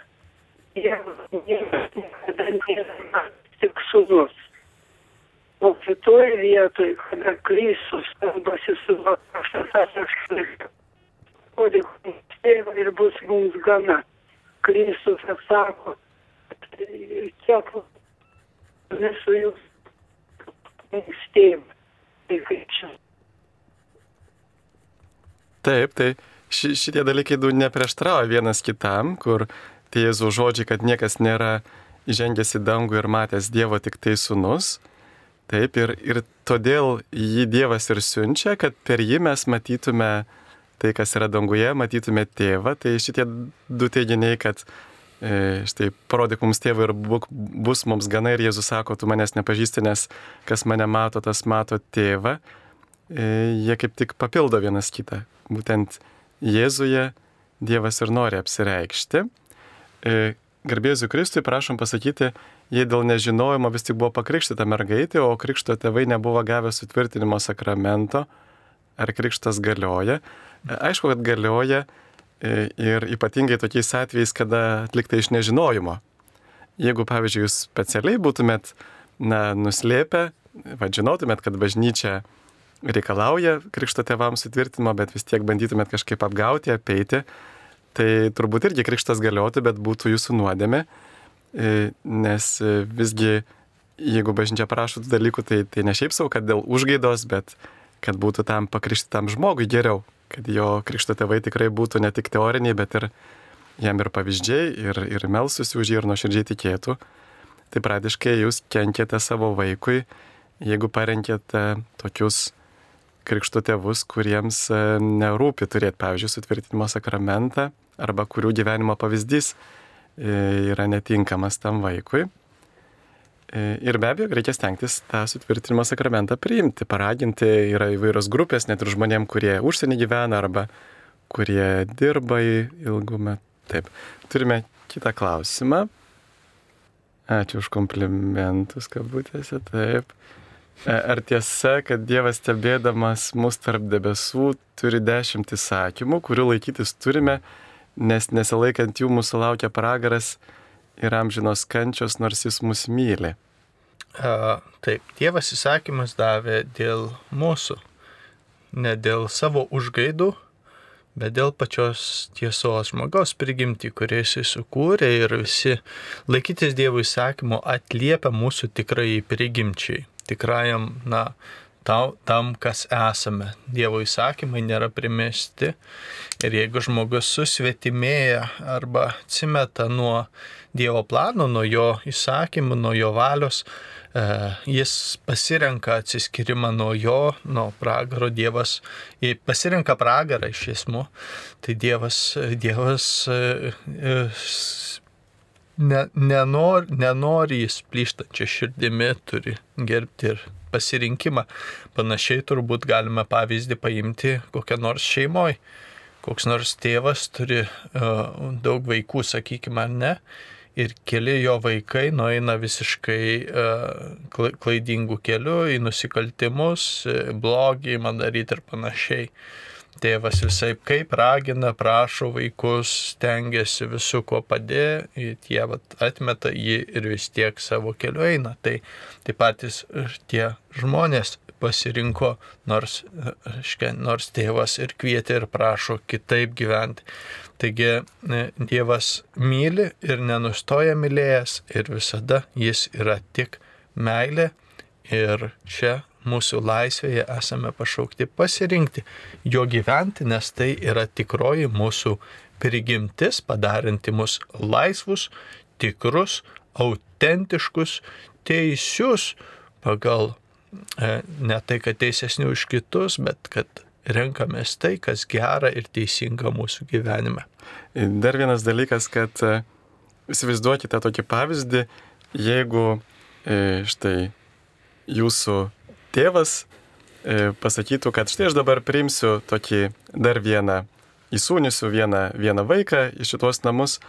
Dievas niekada nėra tik sunus. O kitoje vietoje, kada Kristus kalbasi su apaštalas, o tėvą ir bus mums gana. Kristus atsako, kiek visų jūs mums tėvą. Tai kaip čia Taip, tai ši, šitie dalykai du neprieštrauja vienas kitam, kur tie Jėzų žodžiai, kad niekas nėra įžengęs į dangų ir matęs Dievo tik tai sunus. Taip, ir, ir todėl jį Dievas ir siunčia, kad per jį mes matytume tai, kas yra danguje, matytume tėvą. Tai šitie du teiginiai, kad e, štai parodyk mums tėvą ir būk, bus mums gana ir Jėzus sako, tu manęs nepažįsti, nes kas mane mato, tas mato tėvą, e, jie kaip tik papildo vienas kitą. Būtent Jėzuje Dievas ir nori apsireikšti. E, Garbėsiu Kristui, prašom pasakyti, jei dėl nežinojimo vis tik buvo pakrikštyta mergaitė, o krikšto tėvai nebuvo gavę sutvirtinimo sakramento, ar krikštas galioja. E, Aišku, kad galioja e, ir ypatingai tokiais atvejais, kada atlikta iš nežinojimo. Jeigu, pavyzdžiui, jūs specialiai būtumėt na, nuslėpę, vadžinotumėt, kad bažnyčia reikalauja krikšto tėvams sutvirtinimo, bet vis tiek bandytumėt kažkaip apgauti, apeiti, tai turbūt irgi krikštas galiotų, bet būtų jūsų nuodėmė, e, nes e, visgi, jeigu bažnyčia prašo tų dalykų, tai, tai ne šiaip savo, kad dėl užgaidos, bet kad būtų tam pakrikštytam žmogui geriau, kad jo krikšto tėvai tikrai būtų ne tik teoriniai, bet ir jam ir pavyzdžiai, ir, ir melsusi už jį, ir nuoširdžiai tikėtų. Tai pradiškai jūs kenkėte savo vaikui, jeigu parenkėte tokius krikšto tėvus, kuriems e, nerūpi turėti, pavyzdžiui, sutvirtinimo sakramentą arba kurių gyvenimo pavyzdys e, yra netinkamas tam vaikui. E, Ir be abejo, reikia stengtis tą sutvirtinimo sakramentą priimti, paraginti, yra įvairios grupės, net ir žmonėm, kurie užsienį gyvena arba kurie dirba ilgų metų. Taip, turime kitą klausimą. Ačiū už komplimentus, kabutėse, taip. E, Ar tiesa, kad Dievas stebėdamas mus tarp debesų turi dešimt įsakymų, kurių laikytis turime, nes nesilaikant jų mūsų laukia pragaras ir amžinos kančios, nors jis mus myli? A, taip, Dievas įsakymas davė dėl mūsų, ne dėl savo užgaidų, bet dėl pačios tiesos žmogaus prigimti, kurį jisai sukūrė ir visi laikytis Dievo įsakymo atliepia mūsų tikrai prigimčiai, tikrajam, na, tau, tam, kas esame. Dievo įsakymai nėra primesti ir jeigu žmogus susvetimėja arba atsimeta nuo Dievo plano, nuo jo įsakymų, nuo jo valios, e, jis pasirenka atsiskirimą nuo jo, nuo pragaro, Dievas pasirenka pragarą iš esmų, tai Dievas, Dievas e, e, ne, nenor, nenori jis plyštančia širdimi, turi gerbti ir pasirinkimą. Panašiai turbūt galime pavyzdį paimti kokią nors šeimoje. Koks nors tėvas turi uh, daug vaikų, sakykime, ar ne, ir keli jo vaikai nueina visiškai uh, klaidingų kelių į nusikaltimus, blogį, man daryti ir panašiai. Tėvas visai kaip ragina, prašo vaikus, stengiasi visų ko padė, tie vat, atmeta jį ir vis tiek savo keliu eina. Tai, tai patys tie žmonės pasirinko, nors, reiškia, nors tėvas ir kvietė ir prašo kitaip gyventi. Taigi Dievas myli ir nenustoja mylėjęs ir visada jis yra tik meilė ir čia mūsų laisvėje esame pašaukti pasirinkti jo gyventi, nes tai yra tikroji mūsų prigimtis, padaranti mus laisvus, tikrus, autentiškus, teisius pagal e, ne tai, kad teisesni už kitus, bet kad renkamės tai, kas gera ir teisinga mūsų gyvenime. Dar vienas dalykas, kad e, įsivaizduokite tokį pavyzdį, jeigu e, štai jūsų tėvas e, pasakytų, kad štai aš dabar priimsiu tokį dar vieną, įsūnysiu vieną, vieną vaiką į šitos namus,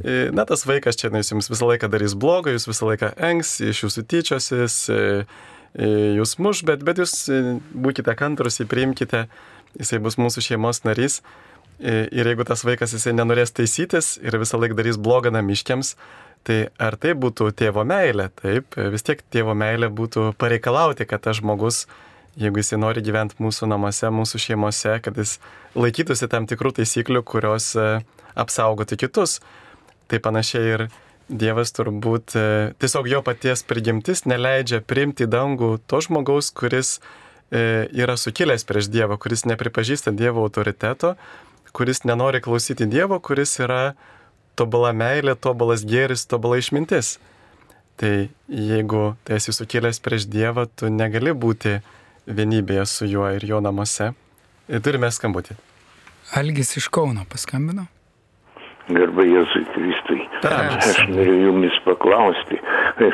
e, na tas vaikas čia jis jums visą laiką darys blogą, jūs visą laiką engs, iš jūsų tyčiosis, e, jūs muš, bet, bet jūs būkite kantrus, jį priimkite, jisai bus mūsų šeimos narys. Ir jeigu tas vaikas jisai nenorės taisytis ir visą laiką darys blogą namiškiams, tai ar tai būtų tėvo meilė? Taip, vis tiek tėvo meilė būtų pareikalauti, kad tas žmogus, jeigu jisai nori gyventi mūsų namuose, mūsų šeimose, kad jis laikytųsi tam tikrų taisyklių, kurios e, apsaugotų kitus. Tai panašiai ir Dievas turbūt e, tiesiog jo paties prigimtis neleidžia priimti dangų to žmogaus, kuris e, yra sukilęs prieš Dievą, kuris nepripažįsta Dievo autoriteto, kuris nenori klausyti Dievo, kuris yra tobula meilė, tobulas gėris, tobula išmintis. Tai jeigu tu esi sukilęs prieš Dievą, tu negali būti vienybėje su juo ir jo namuose. Ir turime skambutį. Algis iš Kauno paskambino. Garba Jėzui Kristui. Aš noriu jumis paklausti.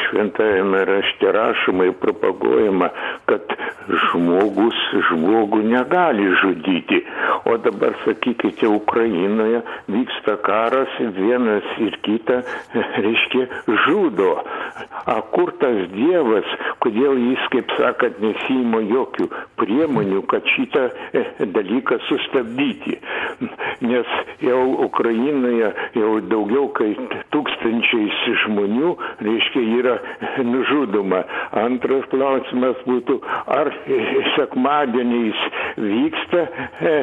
Šventajame rašte rašoma ir propaguojama, kad žmogus žmogų negali žudyti. O dabar sakykite, Ukrainoje vyksta karas, vienas ir kita, reiškia, žudo. A kur tas Dievas, kodėl jis, kaip sakant, nesijimo jokių priemonių, kad šitą e, dalyką sustabdyti. Nes jau Ukrainoje jau daugiau kaip tūkstančiais žmonių, reiškia, yra nužudoma. Antras klausimas būtų, ar sekmadieniais vyksta e,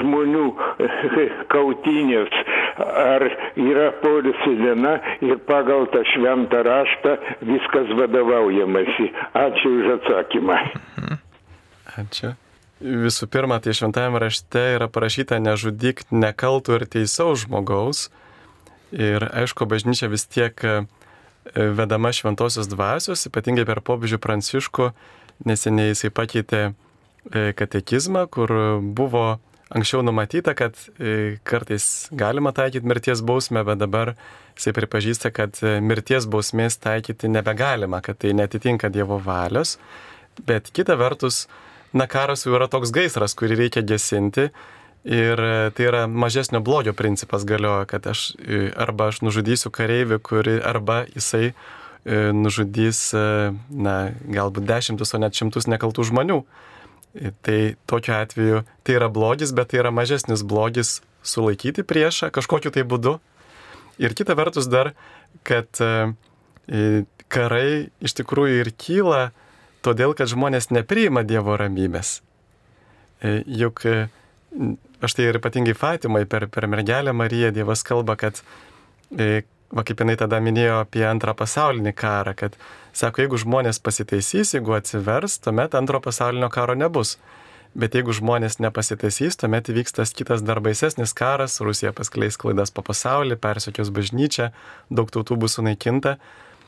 žmonių e, kautinės, ar yra polisio diena ir pagal tą šventą raštą viskas vadovaujamasi. Ačiū už atsakymą. Ačiū. Visų pirma, tai šventajame rašte yra parašyta nežudyk nekaltų ir teisaus žmogaus. Ir aišku, bažnyčia vis tiek e, vedama šventosios dvasios, ypatingai per popiežių pranciškų, neseniai jisai pakeitė e, katekizmą, kur buvo anksčiau numatyta, kad e, kartais galima taikyti mirties bausmę, bet dabar jisai pripažįsta, kad mirties bausmės taikyti nebegalima, kad tai netitinka Dievo valios. Bet kita vertus, na karas jau yra toks gaisras, kurį reikia gesinti. Ir tai yra mažesnio blogio principas galioja, kad aš arba aš nužudysiu kareivį, kuri, arba jisai nužudys, na, galbūt dešimtus, o net šimtus nekaltų žmonių. Tai tokiu atveju tai yra blogis, bet tai yra mažesnis blogis sulaikyti priešą kažkokiu tai būdu. Ir kita vertus dar, kad karai iš tikrųjų ir kyla todėl, kad žmonės nepriima Dievo ramybės. Juk aš tai ir ypatingai Fatimai per, per mergelę Mariją Dievas kalba, kad, va kaip jinai tada minėjo apie antrą pasaulinį karą, kad sako, jeigu žmonės pasitaisys, jeigu atsivers, tuomet antro pasaulinio karo nebus. Bet jeigu žmonės nepasitaisys, tuomet įvyks tas kitas dar baisesnis karas, Rusija paskleis klaidas po pasaulį, persiokios bažnyčią, daug tautų bus sunaikinta.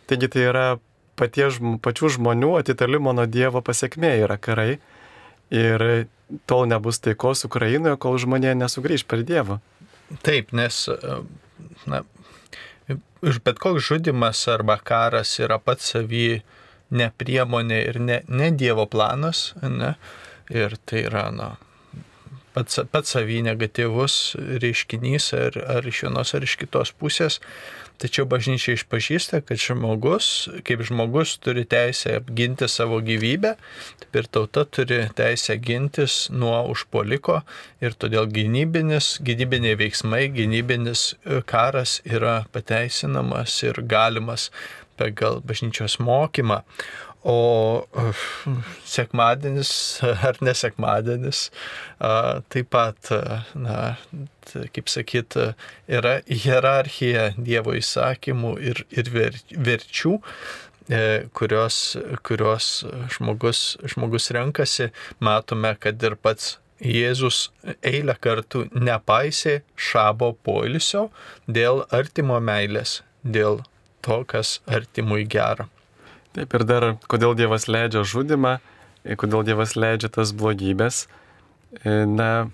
Taigi tai yra patie, pačių žmonių atitalimo nuo Dievo pasiekmė yra karai. Ir tol nebus taikos Ukrainoje, kol žmonė nesugrįž per Dievą. Taip, nes na, bet koks žudimas arba karas yra pats savy ne priemonė ir ne, ne Dievo planas. Ne? Ir tai yra, na, pats, pats savy negatyvus reiškinys ar, ar iš vienos ar iš kitos pusės. Tačiau bažnyčia išpažįsta, kad žmogus, kaip žmogus turi teisę apginti savo gyvybę, taip ir tauta turi teisę gintis nuo užpoliko ir todėl gynybinis, gynybiniai veiksmai, gynybinis karas yra pateisinamas ir galimas pagal bažnyčios mokymą. O sekmadienis ar nesekmadienis taip pat, na, kaip sakyt, yra hierarchija Dievo įsakymų ir, ir ver, verčių. e, kurios, kurios žmogus, žmogus renkasi, matome, kad ir pats Jėzus eilę kartų nepaisė šabo poilsio dėl artimo meilės, dėl to, kas artimui gera. Taip ir dar, kodėl Dievas leidžia žudimą, kodėl Dievas leidžia tas blogybės. Na,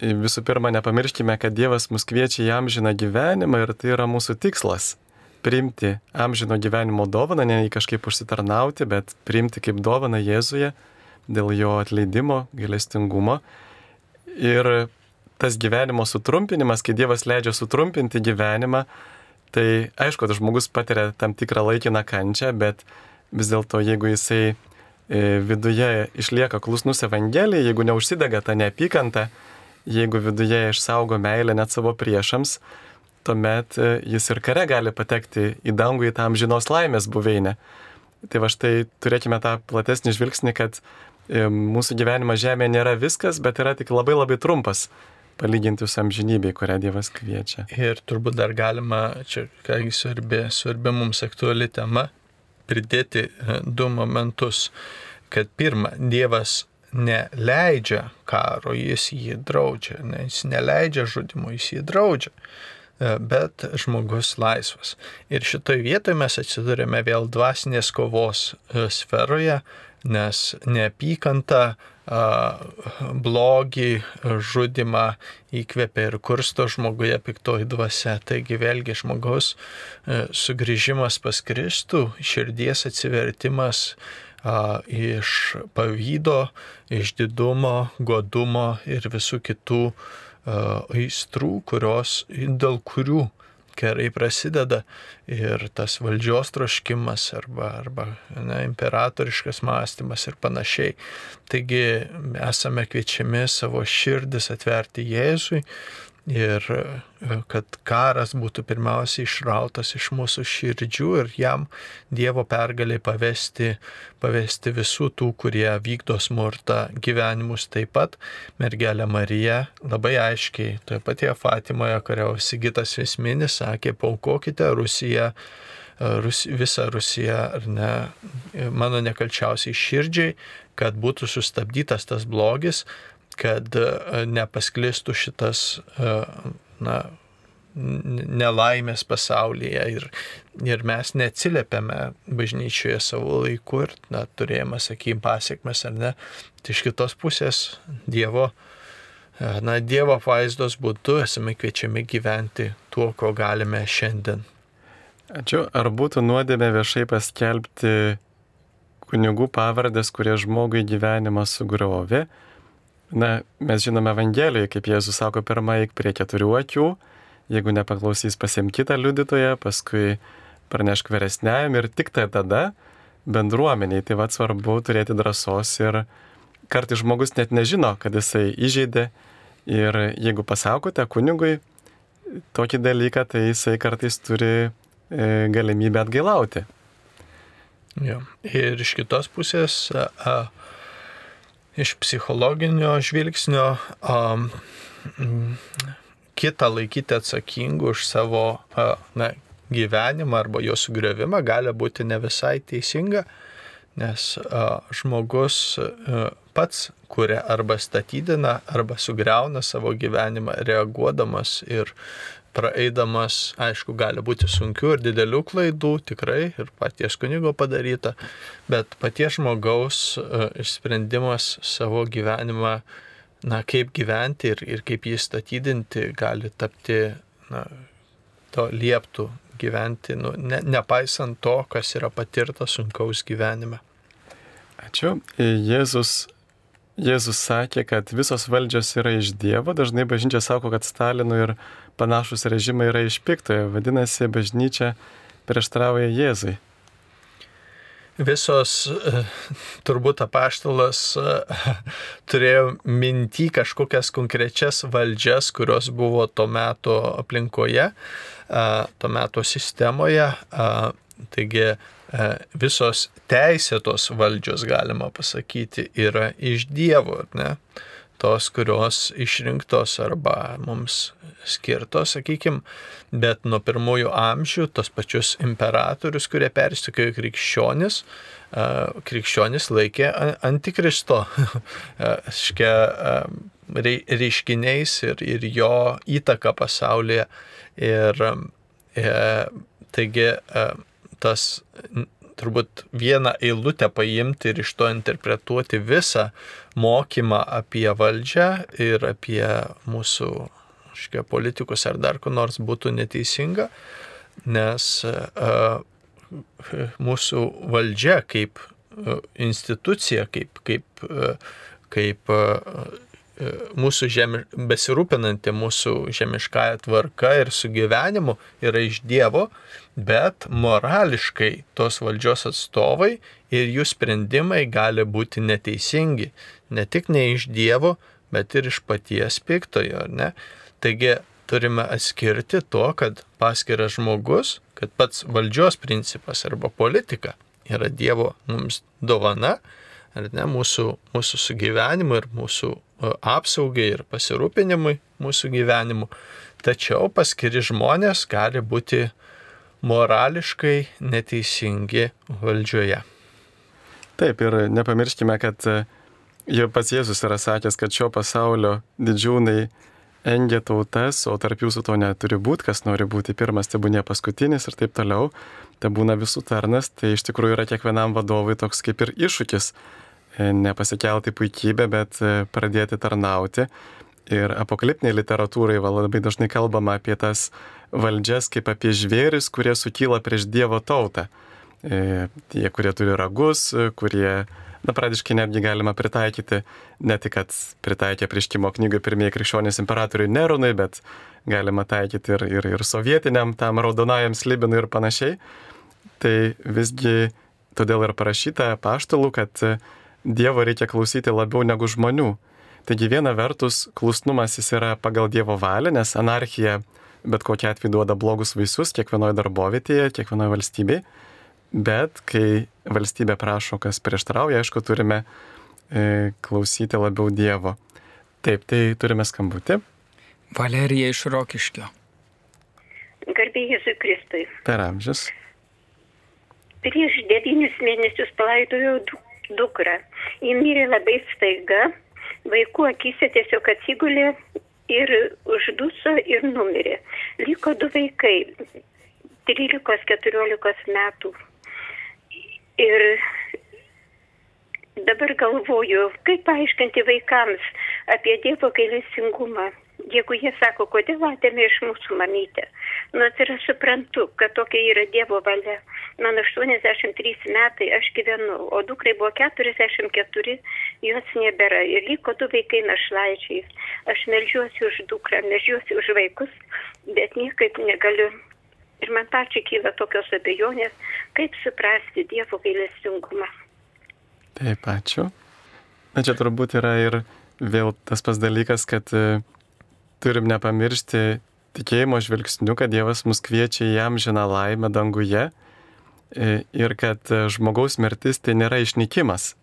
visų pirma, nepamirškime, kad Dievas mus kviečia į amžiną gyvenimą ir tai yra mūsų tikslas - priimti amžino gyvenimo dovaną, ne į kažkaip užsitarnauti, bet priimti kaip dovaną Jėzuje dėl jo atleidimo, gailestingumo. Ir tas gyvenimo sutrumpinimas, kai Dievas leidžia sutrumpinti gyvenimą, tai aišku, kad žmogus patiria tam tikrą laikiną kančią, bet vis dėlto jeigu jisai e, viduje išlieka klusnus Evangelijai, jeigu neužsidega tą neapykantą, jeigu viduje išsaugo meilę net savo priešams, tuomet e, jis ir kare gali patekti į dangų į tam žinos laimės buveinę. Tai va štai turėkime tą platesnį žvilgsnį, kad e, mūsų gyvenimas žemėje nėra viskas, bet yra tik labai labai trumpas palyginti su amžinybei, kurią Dievas kviečia. Ir turbūt dar galima, čia kągi svarbi, svarbi mums aktuali tema, pridėti e, du momentus, kad pirma, Dievas neleidžia karo, jis jį draudžia, ne, jis neleidžia žudimo, jis jį draudžia e, bet žmogus laisvas. Ir šitoje vietoje mes atsidurėme vėl dvasinės kovos e, sferoje, nes neapykanta blogį, žudimą įkvepia ir kursto žmoguje piktoji dvasia. Taigi vėlgi žmogaus e, sugrįžimas pas Kristų, širdies atsivertimas iš pavydo, iš didumo, godumo ir visų kitų aistrų, kurios, dėl kurių karai prasideda ir tas valdžios troškimas arba, arba ne, imperatoriškas mąstymas ir panašiai. Taigi esame kviečiami savo širdis atverti Jėzui ir e, kad karas būtų pirmiausiai išrautas iš mūsų širdžių ir jam Dievo pergaliai pavesti, pavesti visų tų, kurie vykdo smurtą gyvenimus taip pat. Mergelė Marija labai aiškiai, toje patie Fatimoje, kurio Sigitas Visminis sakė, paukokite Rusiją. E, Rus, visą Rusiją, ar ne, mano nekalčiausiai širdžiai, kad būtų sustabdytas tas blogis, kad e, nepasklistų šitas e, na, nelaimės pasaulyje ir, ir mes neatsiliepiame bažnyčioje savo laiku ir na, turėjome, sakykime, pasiekmes ar ne. Tai iš kitos pusės Dievo, e, na, Dievo vaizdos būdu esame kviečiami gyventi tuo, ko galime šiandien. Ačiū. Ar būtų nuodėmė viešai paskelbti kunigų pavardės, kurie žmogui gyvenimą sugriovė? Na, mes žinome Evangelijoje, kaip Jėzus sako, pirmą eik prie keturių akių, jeigu nepaklausys pasim kitą liudytoją, paskui pranešk vyresniajam ir tik tai tada bendruomeniai. Tai vad svarbu turėti drąsos ir kartais žmogus net nežino, kad jisai įžeidė ir jeigu pasakote kunigui tokį dalyką, tai jisai kartais turi e, galimybę atgailauti. Jo. Ir iš kitos pusės, a, iš psichologinio žvilgsnio um, kitą laikyti atsakingu už savo uh, na, gyvenimą arba jo sugriovimą gali būti ne visai teisinga, nes uh, žmogus uh, pats kuria arba statydina, arba sugriauna savo gyvenimą reaguodamas ir praeidamas, aišku, gali būti sunkių ir didelių klaidų, tikrai, ir paties kunigo padaryta, bet paties žmogaus uh, išsprendimas savo gyvenimą, na, kaip gyventi ir, ir kaip jį statydinti, gali tapti, na, to lieptų gyventi, nu, ne, nepaisant to, kas yra patirta sunkaus gyvenime. Ačiū. Jėzus Jėzus sakė, kad visos valdžios yra iš Dievo, dažnai bažnyčia sako, kad Stalino ir panašus režimai yra iš piktojo, vadinasi, bažnyčia prieštrauja Jėzui. Visos, e, turbūt apaštalas e, turėjo minti kažkokias konkrečias valdžias, kurios buvo to meto aplinkoje, e, to meto sistemoje. Taigi visos teisėtos valdžios, galima pasakyti, yra iš Dievo, ne? tos, kurios išrinktos arba mums skirtos, sakykime, bet nuo pirmųjų amžių tos pačius imperatorius, kurie persikėjo krikščionis, krikščionis laikė antikristo škia, reiškiniais ir, ir jo įtaka pasaulyje. Ir e, taigi e, tas turbūt vieną eilutę paimti ir iš to interpretuoti visą mokymą apie valdžią ir apie mūsų škia, politikus ar dar ko nors būtų neteisinga, nes uh, mūsų valdžia kaip uh, institucija, kaip, kaip, uh, kaip uh, mūsų žemi, besirūpinanti mūsų žemiškąją tvarką ir sugyvenimu yra iš Dievo, bet morališkai tos valdžios atstovai ir jų sprendimai gali būti neteisingi. Ne tik ne iš Dievo, bet ir iš paties piktojo, ar ne? Taigi turime atskirti to, kad paskiras žmogus, kad pats valdžios principas arba politika yra Dievo mums dovana, ar ne, mūsų, mūsų sugyvenimui ir mūsų apsaugai ir pasirūpinimui mūsų gyvenimu. Tačiau paskiri žmonės gali būti morališkai neteisingi valdžioje. Taip, ir nepamirškime, kad e, jau pats Jėzus yra sakęs, kad šio pasaulio didžiūnai engia tautas, o tarp jūsų to neturi būti, kas nori būti pirmas, tai būnė paskutinis ir taip toliau, tai būna visų tarnas, tai iš tikrųjų yra kiekvienam vadovui toks kaip ir iššūkis E, nepasikelti puikybę, bet e, pradėti tarnauti. Ir apokaliptiniai literatūrai labai dažnai kalbama apie tas valdžias kaip apie žvėris, kurie sukyla prieš Dievo tautą. E, tie, kurie turi ragus, kurie, na, pradiškai netgi galima pritaikyti, ne tik, kad pritaikė prieškimo knygai pirmieji krikščionys imperatoriui Neronui, bet galima taikyti ir, ir, ir sovietiniam, tam raudonajam slibinui ir panašiai. Tai visgi todėl ir parašyta paštalų, kad Dievo reikia klausyti labiau negu žmonių. Taigi viena vertus, klusnumas jis yra pagal Dievo valią, nes anarchija bet kokia atveju duoda blogus vaisius kiekvienoje darbovietėje, kiekvienoje valstybėje. Bet kai valstybė prašo, kas prieštarauja, aišku, turime e, klausyti labiau Dievo. Taip, tai turime skambutį. Valerija iš Rokiškio. Garbėjai Jėzui Kristui. Per amžius. Prieš devynis mėnesius palaidojau dukrą. Ji mirė labai staiga, vaikų akise tiesiog atsigulė ir užduso ir numirė. Liko du vaikai, 13-14 metų. Ir dabar galvoju, kaip paaiškinti vaikams apie Dievo gailestingumą. Jeigu jie sako, kodėl atėmė iš mūsų mamytę, nu tai aš suprantu, kad tokia yra Dievo valia. Man 83 metai, aš gyvenu, o dukrai buvo 44, jos nebėra. Ir liko du vaikai našlaičiais. Aš melžiuosi už dukrą, melžiuosi už vaikus, bet niekaip negaliu. Ir man pačiai kyla tokios abejonės, kaip suprasti Dievo gailestingumą. Taip, ačiū. Na čia turbūt yra ir vėl tas pas dalykas, kad turim nepamiršti tikėjimo žvilgsniu, kad Dievas mus kviečia į amžiną laimę danguje e, ir kad e, žmogaus mirtis tai nėra išnykimas.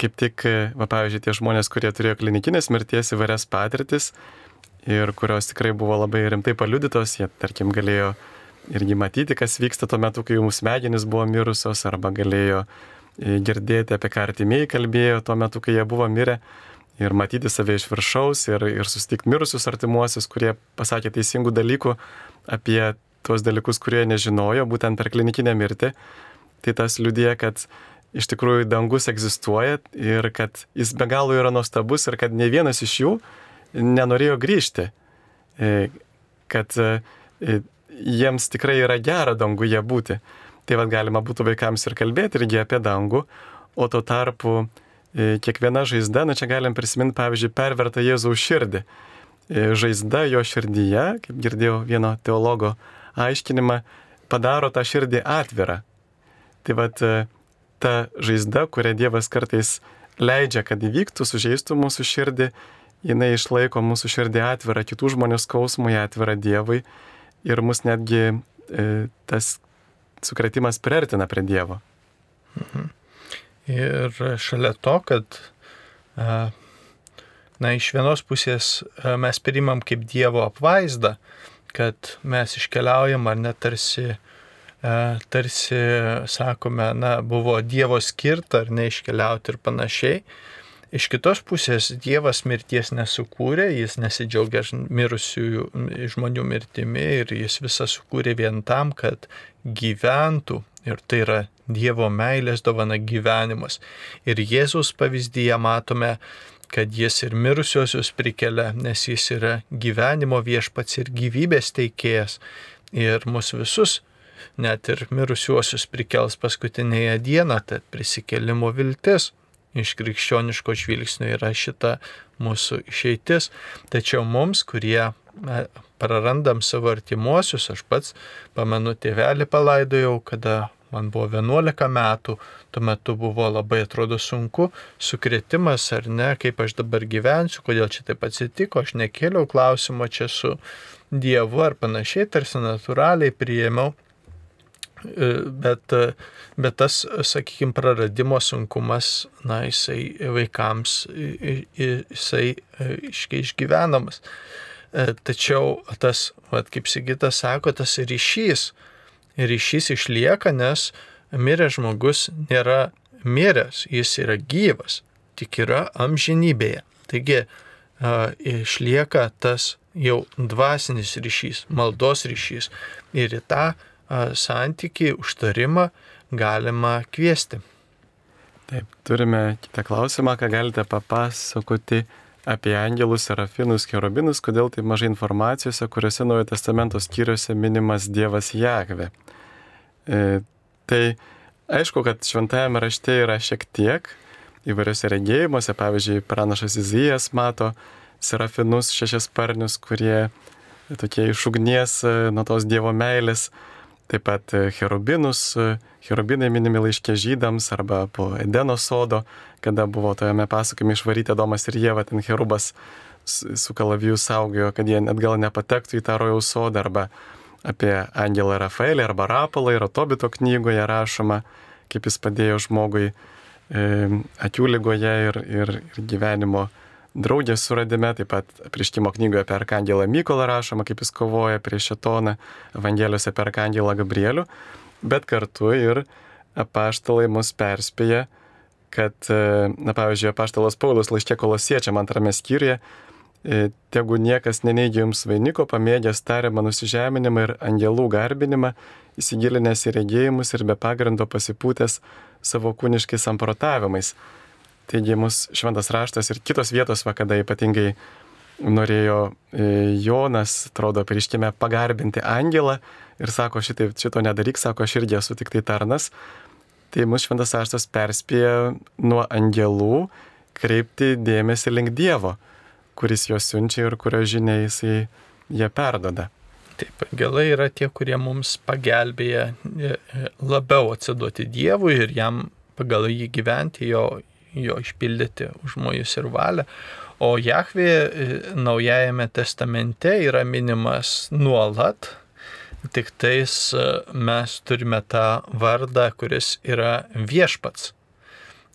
Kaip tik, e, va, pavyzdžiui, tie žmonės, kurie turėjo klinikinės mirties įvairias patirtis ir kurios tikrai buvo labai rimtai paliudytos, jie, tarkim, galėjo irgi matyti, kas vyksta tuo metu, kai jų smegenys buvo mirusios, arba galėjo girdėti, apie ką artimieji kalbėjo tuo metu, kai jie buvo mirę ir matyti save iš viršaus ir, ir susitikti mirusius artimuosius, kurie pasakė teisingų dalykų apie tuos dalykus, kurie nežinojo, būtent per klinikinę mirtį. Tai tas liudija, kad iš tikrųjų dangus egzistuoja ir kad jis be galo yra nuostabus ir kad ne vienas iš jų nenorėjo grįžti. E, kad e, jiems tikrai yra gera danguje būti. Tai vad galima būtų vaikams ir kalbėti irgi apie dangų, o tuo tarpu kiekviena žaizda, na čia galim prisiminti, pavyzdžiui, pervertą Jėzaus širdį. E, žaizda jo širdyje, kaip girdėjau vieno teologo aiškinimą, padaro tą širdį atvirą. Tai vad e, ta žaizda, kurią Dievas kartais leidžia, kad įvyktų, sužeistų mūsų širdį, jinai išlaiko mūsų širdį atvirą kitų žmonių skausmui, atvirą Dievui ir mus netgi e, tas sukretimas priartina prie Dievo. Mhm. Ir šalia to, kad na, iš vienos pusės mes priimam kaip Dievo apvaizdą, kad mes iškeliaujam ar net tarsi, sakome, na, buvo Dievo skirta ar neiškeliauti ir panašiai. Iš kitos pusės Dievas mirties nesukūrė, jis nesidžiaugia mirusiųjų žmonių mirtimi ir jis visą sukūrė vien tam, kad gyventų ir tai yra Dievo meilės dovana gyvenimas. Ir Jėzus pavyzdyje matome, kad jis ir mirusiosius prikelia, nes jis yra gyvenimo viešpats ir gyvybės teikėjas. Ir mus visus, net ir mirusiuosius prikels paskutinėje dieną, tad prisikelimo viltis iš krikščioniško žvilgsnio yra šita mūsų išeitis. Tačiau mums, kurie prarandam savo artimuosius, aš pats pamenu tėvelį palaidojau, kada man buvo 11 metų, tuo metu buvo labai atrodo sunku, sukretimas ar ne, kaip aš dabar gyvensiu, kodėl čia taip atsitiko, aš nekėliau klausimo čia su Dievu ar panašiai, tarsi natūraliai priėmiau. E, bet, bet tas, sakykime, praradimo sunkumas, na, jisai vaikams, jisai e, iškiai išgyvenamas. Tačiau tas, vat, kaip Sigitas sako, tas ryšys, ryšys išlieka, nes miręs žmogus nėra miręs, jis yra gyvas, tik yra amžinybėje. Taigi išlieka tas jau dvasinis ryšys, maldos ryšys ir į tą santyki, užtarimą galima kviesti. Taip, turime kitą klausimą, ką galite papasakoti apie angelus, serafinus, kerubinus, kodėl tai mažai informacijose, kuriuose Naujojo testamento skyriuose minimas Dievas Jahve. E, tai aišku, kad šventajame rašte yra šiek tiek įvairiose regėjimuose, pavyzdžiui, pranašas Izijas mato serafinus šešiasparnius, kurie tokie iš ugnies nuo tos Dievo meilės Taip pat e, cherubinus, e, cherubinai minimi laiškė žydams arba po Edeno sodo, kada buvo tojame pasakojime išvaryti Adomas ir Jėva, ten cherubas su kalaviju saugojo, kad jie net gal nepatektų į tą rojaus sodą arba apie Angelą Rafaelį arba Rapalą yra Tobito knygoje rašoma, kaip jis padėjo žmogui e, akių lygoje ir, ir, ir gyvenimo draugės suradime, taip pat prieškimo knygoje apie Arkangelą Mykolą rašoma, kaip jis kovoja prieš šetoną, Evangelijose apie Arkangelą Gabrielių, bet kartu ir apaštalai mus perspėja, kad, e, na pavyzdžiui, apaštalas Paulius laiškė kolosiečiam antrame skyriuje, e, tegu niekas neneigia jums vainiko, pamėgęs tariamą nusižeminimą ir angelų garbinimą, įsigilinęs į regėjimus ir be pagrindo pasipūtęs savo kūniškais samprotavimais. Taigi mūsų šventas raštas ir kitos vietos, va, kada ypatingai norėjo e, Jonas, atrodo, prieškime pagarbinti angelą ir sako, šitai, šito nedaryk, sako, aš irgi esu tik tai tarnas. Tai mūsų šventas raštas perspėja nuo angelų kreipti dėmesį link Dievo, kuris juos siunčia ir kurio žinia jisai jie perdoda. Taip, angelai yra tie, kurie mums pagelbėja e, e, labiau atsiduoti Dievui ir jam pagal jį gyventi, jo, jo išpildyti užmojus ir valią. O Jahvė e, Naujajame testamente yra minimas nuolat, tik tais e, mes turime tą vardą, kuris yra viešpats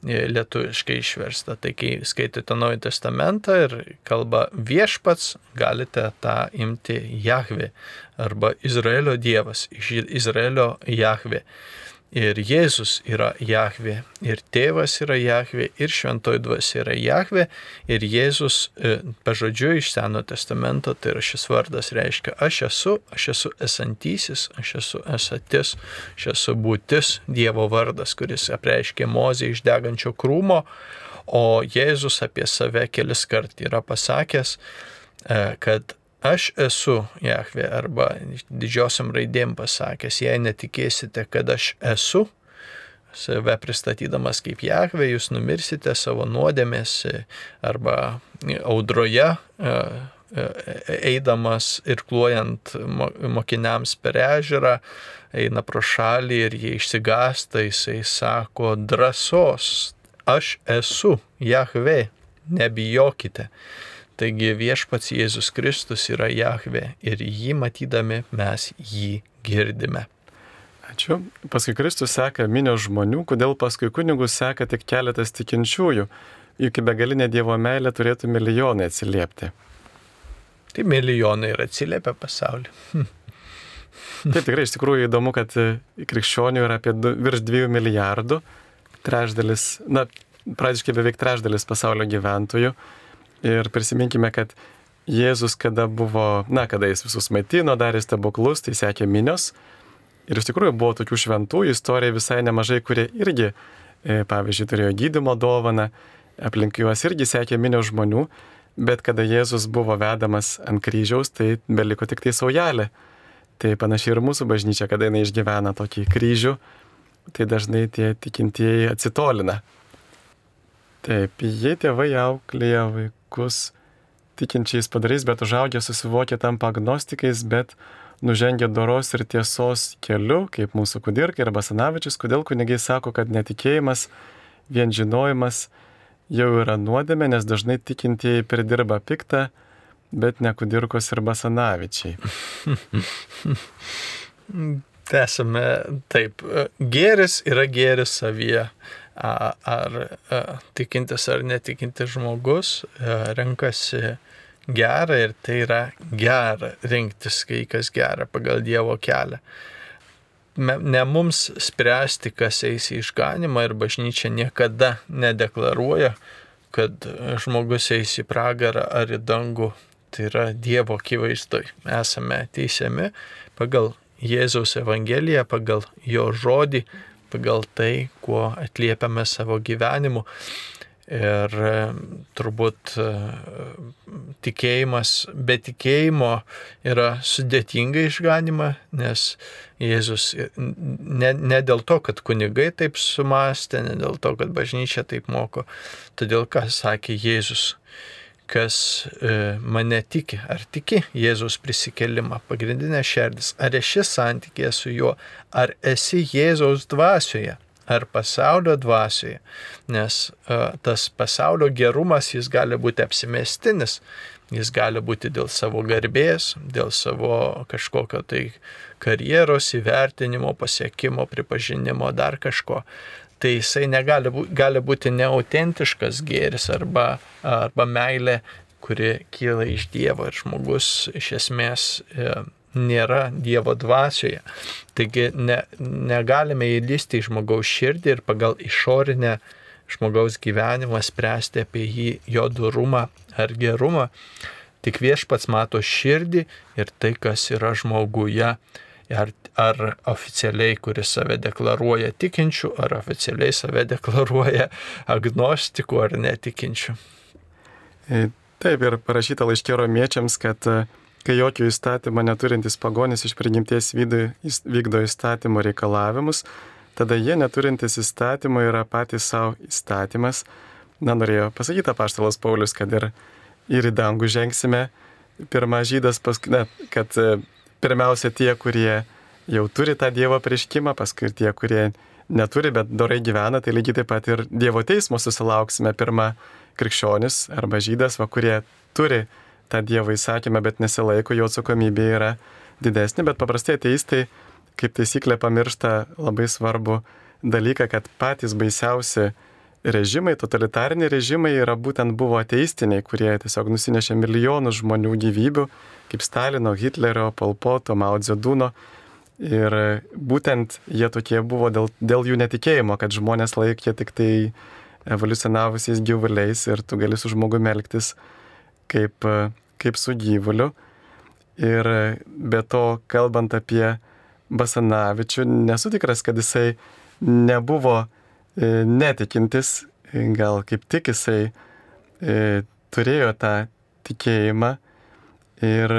e, lietuviškai išversta. Tai kai skaitote Naują Testamentą ir kalba viešpats, galite tą imti Jahvė arba Izraelio Dievas, iš Izraelio Jahvė. Ir Jėzus yra Jahvė, ir tėvas yra Jahvė, ir šventoji dvasia yra Jahvė, ir Jėzus e, pažodžiu iš Seno testamento, tai yra šis vardas reiškia aš esu, aš esu esantysis, aš esu esatis, aš esu būtis, Dievo vardas, kuris apreiškė mozę iš degančio krūmo, o Jėzus apie save kelis kart yra pasakęs, e, kad Aš esu Jahve arba didžiosiam raidėm pasakęs, jei netikėsite, kad aš esu, save pristatydamas kaip Jahve, jūs numirsite savo nuodėmės arba audroje, e, e, eidamas ir kluojant mokiniams per ežerą, eina pro šalį ir jie išsigasta, jisai sako drąsos, aš esu Jahve, nebijokite. Taigi viešpats Jėzus Kristus yra Jahve ir jį matydami mes jį girdime. Ačiū. Paskui Kristus seka minio žmonių, kodėl paskui kunigus seka tik keletas tikinčiųjų. juk į begalinę Dievo meilę turėtų milijonai atsiliepti. Tai milijonai ir atsiliepia pasaulį. Tai tikrai iš tikrųjų įdomu, kad e, krikščionių yra apie du, virš 2 milijardų, trečdalis, na, praktiškai beveik trečdalis pasaulio gyventojų. Ir prisiminkime, kad Jėzus, kada buvo, na, kada jis visus maitino, darė stebuklus, tai sekė minios. Ir iš tikrųjų buvo tokių šventų istorijų visai nemažai, kurie irgi, e, pavyzdžiui, turėjo gydimo dovaną, aplink juos irgi sekė minios žmonių, bet kada Jėzus buvo vedamas ant kryžiaus, tai beliko tik tai saujelė. Tai panašiai ir mūsų bažnyčia, kada jinai išgyvena tokį kryžių, tai dažnai tie tikintieji atsitolina. Taip, jie tėvai auklėja vaikus tikinčiais padarys, bet užaugę susivokia tampa agnostikais, bet nužengia doros ir tiesos keliu, kaip mūsų kudirkai arba Sanavičius, kodėl kunigai sako, kad netikėjimas, vien žinojimas jau yra nuodėmė, nes dažnai tikintieji pridirba piktą, bet ne kudirkos ir basanavičiai. Tęsime taip. Gėris yra gėris savyje. Ar a, tikintis ar netikintis žmogus a, renkasi gerą ir tai yra gera rinktis kai kas gera pagal Dievo kelią. Ne mums spręsti, kas eis į išganimą ir bažnyčia niekada nedeklaruoja, kad žmogus eis į pragarą ar į dangų. Tai yra Dievo akivaizdoj. Esame teisiami pagal Jėzaus Evangeliją, pagal jo žodį, pagal tai, kuo atliepiame savo gyvenimu. Ir e, turbūt e, tikėjimas, be tikėjimo yra sudėtinga išganima, nes Jėzus ne, ne dėl to, kad kunigai taip sumastė, ne dėl to, kad bažnyčia taip moko, todėl ką sakė Jėzus kas e, mane tiki, ar tiki Jėzus prisikelimą, pagrindinė šerdis, ar esi santykėje su juo, ar esi Jėzaus dvasioje, ar pasaulio dvasioje, nes e, tas pasaulio gerumas jis gali būti apsimestinis, jis gali būti dėl savo garbės, dėl savo kažkokio tai karjeros įvertinimo, pasiekimo, pripažinimo, dar kažko tai jisai negali gali būti neautentiškas gėris arba, arba meilė, kuri kyla iš Dievo ir žmogus iš esmės e, nėra Dievo dvasioje. Taigi ne, negalime įlysti į žmogaus širdį ir pagal išorinę žmogaus gyvenimą spręsti apie jį, jo durumą ar gerumą. Tik viešpats mato širdį ir tai, kas yra žmoguje ar, ar oficialiai, kuris save deklaruoja tikinčių, ar oficialiai save deklaruoja agnostikų ar netikinčių. E, Taip ir parašyta laiškė romiečiams, kad e, kai jokio įstatymo neturintis pagonis iš prigimties vykdo, įstatymo reikalavimus, tada jie neturintis įstatymo yra patys savo įstatymas. Na, norėjo pasakyti apaštalas Paulius, kad ir, ir į dangų žengsime. Pirma žydas, paskui, ne, kad e, pirmiausia tie, kurie jau turi tą Dievo prieškimą, paskui ir tie, kurie neturi, bet dorai gyvena, tai lygiai taip pat ir Dievo teismo susilauksime. Pirmą krikščionis arba žydas, va, kurie turi tą Dievo įsakymą, bet nesilaiko, jo atsakomybė yra didesnė, bet paprastai ateistai, kaip taisyklė, pamiršta labai svarbu dalyką, kad patys baisiausi režimai, totalitariniai režimai yra būtent buvo ateistiniai, kurie tiesiog nusinešė milijonus žmonių gyvybių, kaip Stalino, Hitlerio, Polpoto, Mao Zedūno. Ir būtent jie tokie buvo dėl, dėl jų netikėjimo, kad žmonės laikė tik tai evoliucionavusiais gyvuliais ir tu gali su žmogumi elgtis kaip, kaip su gyvuliu. Ir be to, kalbant apie Basanavičių, nesu tikras, kad jisai nebuvo e, netikintis, gal kaip tik jisai e, turėjo tą tikėjimą ir,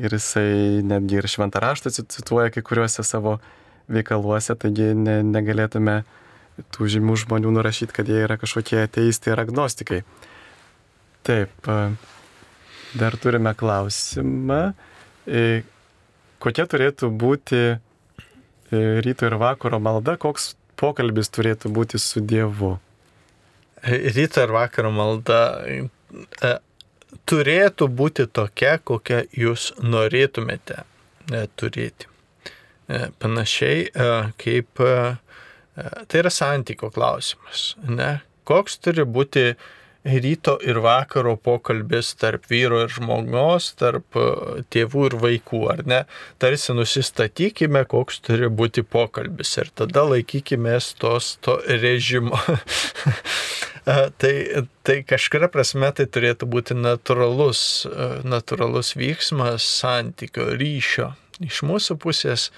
ir jisai netgi ir šventą raštą cituoja kai kuriuose savo veikaluose, taigi ne, negalėtume tų žymių žmonių nurašyti, kad jie yra kažkokie ateistai ir agnostikai. Taip, dar turime klausimą. E, kokia turėtų būti e, ryto ir vakaro malda, koks pokalbis turėtų būti su Dievu? Ryto ir vakaro malda e, turėtų būti tokia, kokią jūs norėtumėte e, turėti. E, panašiai e, kaip tai yra santykio klausimas. Ne? Koks turi būti ryto ir vakaro pokalbis tarp vyro ir žmogaus, tarp tėvų ir vaikų, ar ne? Tarsi nusistatykime, koks turi būti pokalbis ir tada laikykime tos to režimo. tai, tai kažkuria prasme tai turėtų būti natūralus, natūralus vyksmas santykio ryšio iš mūsų pusės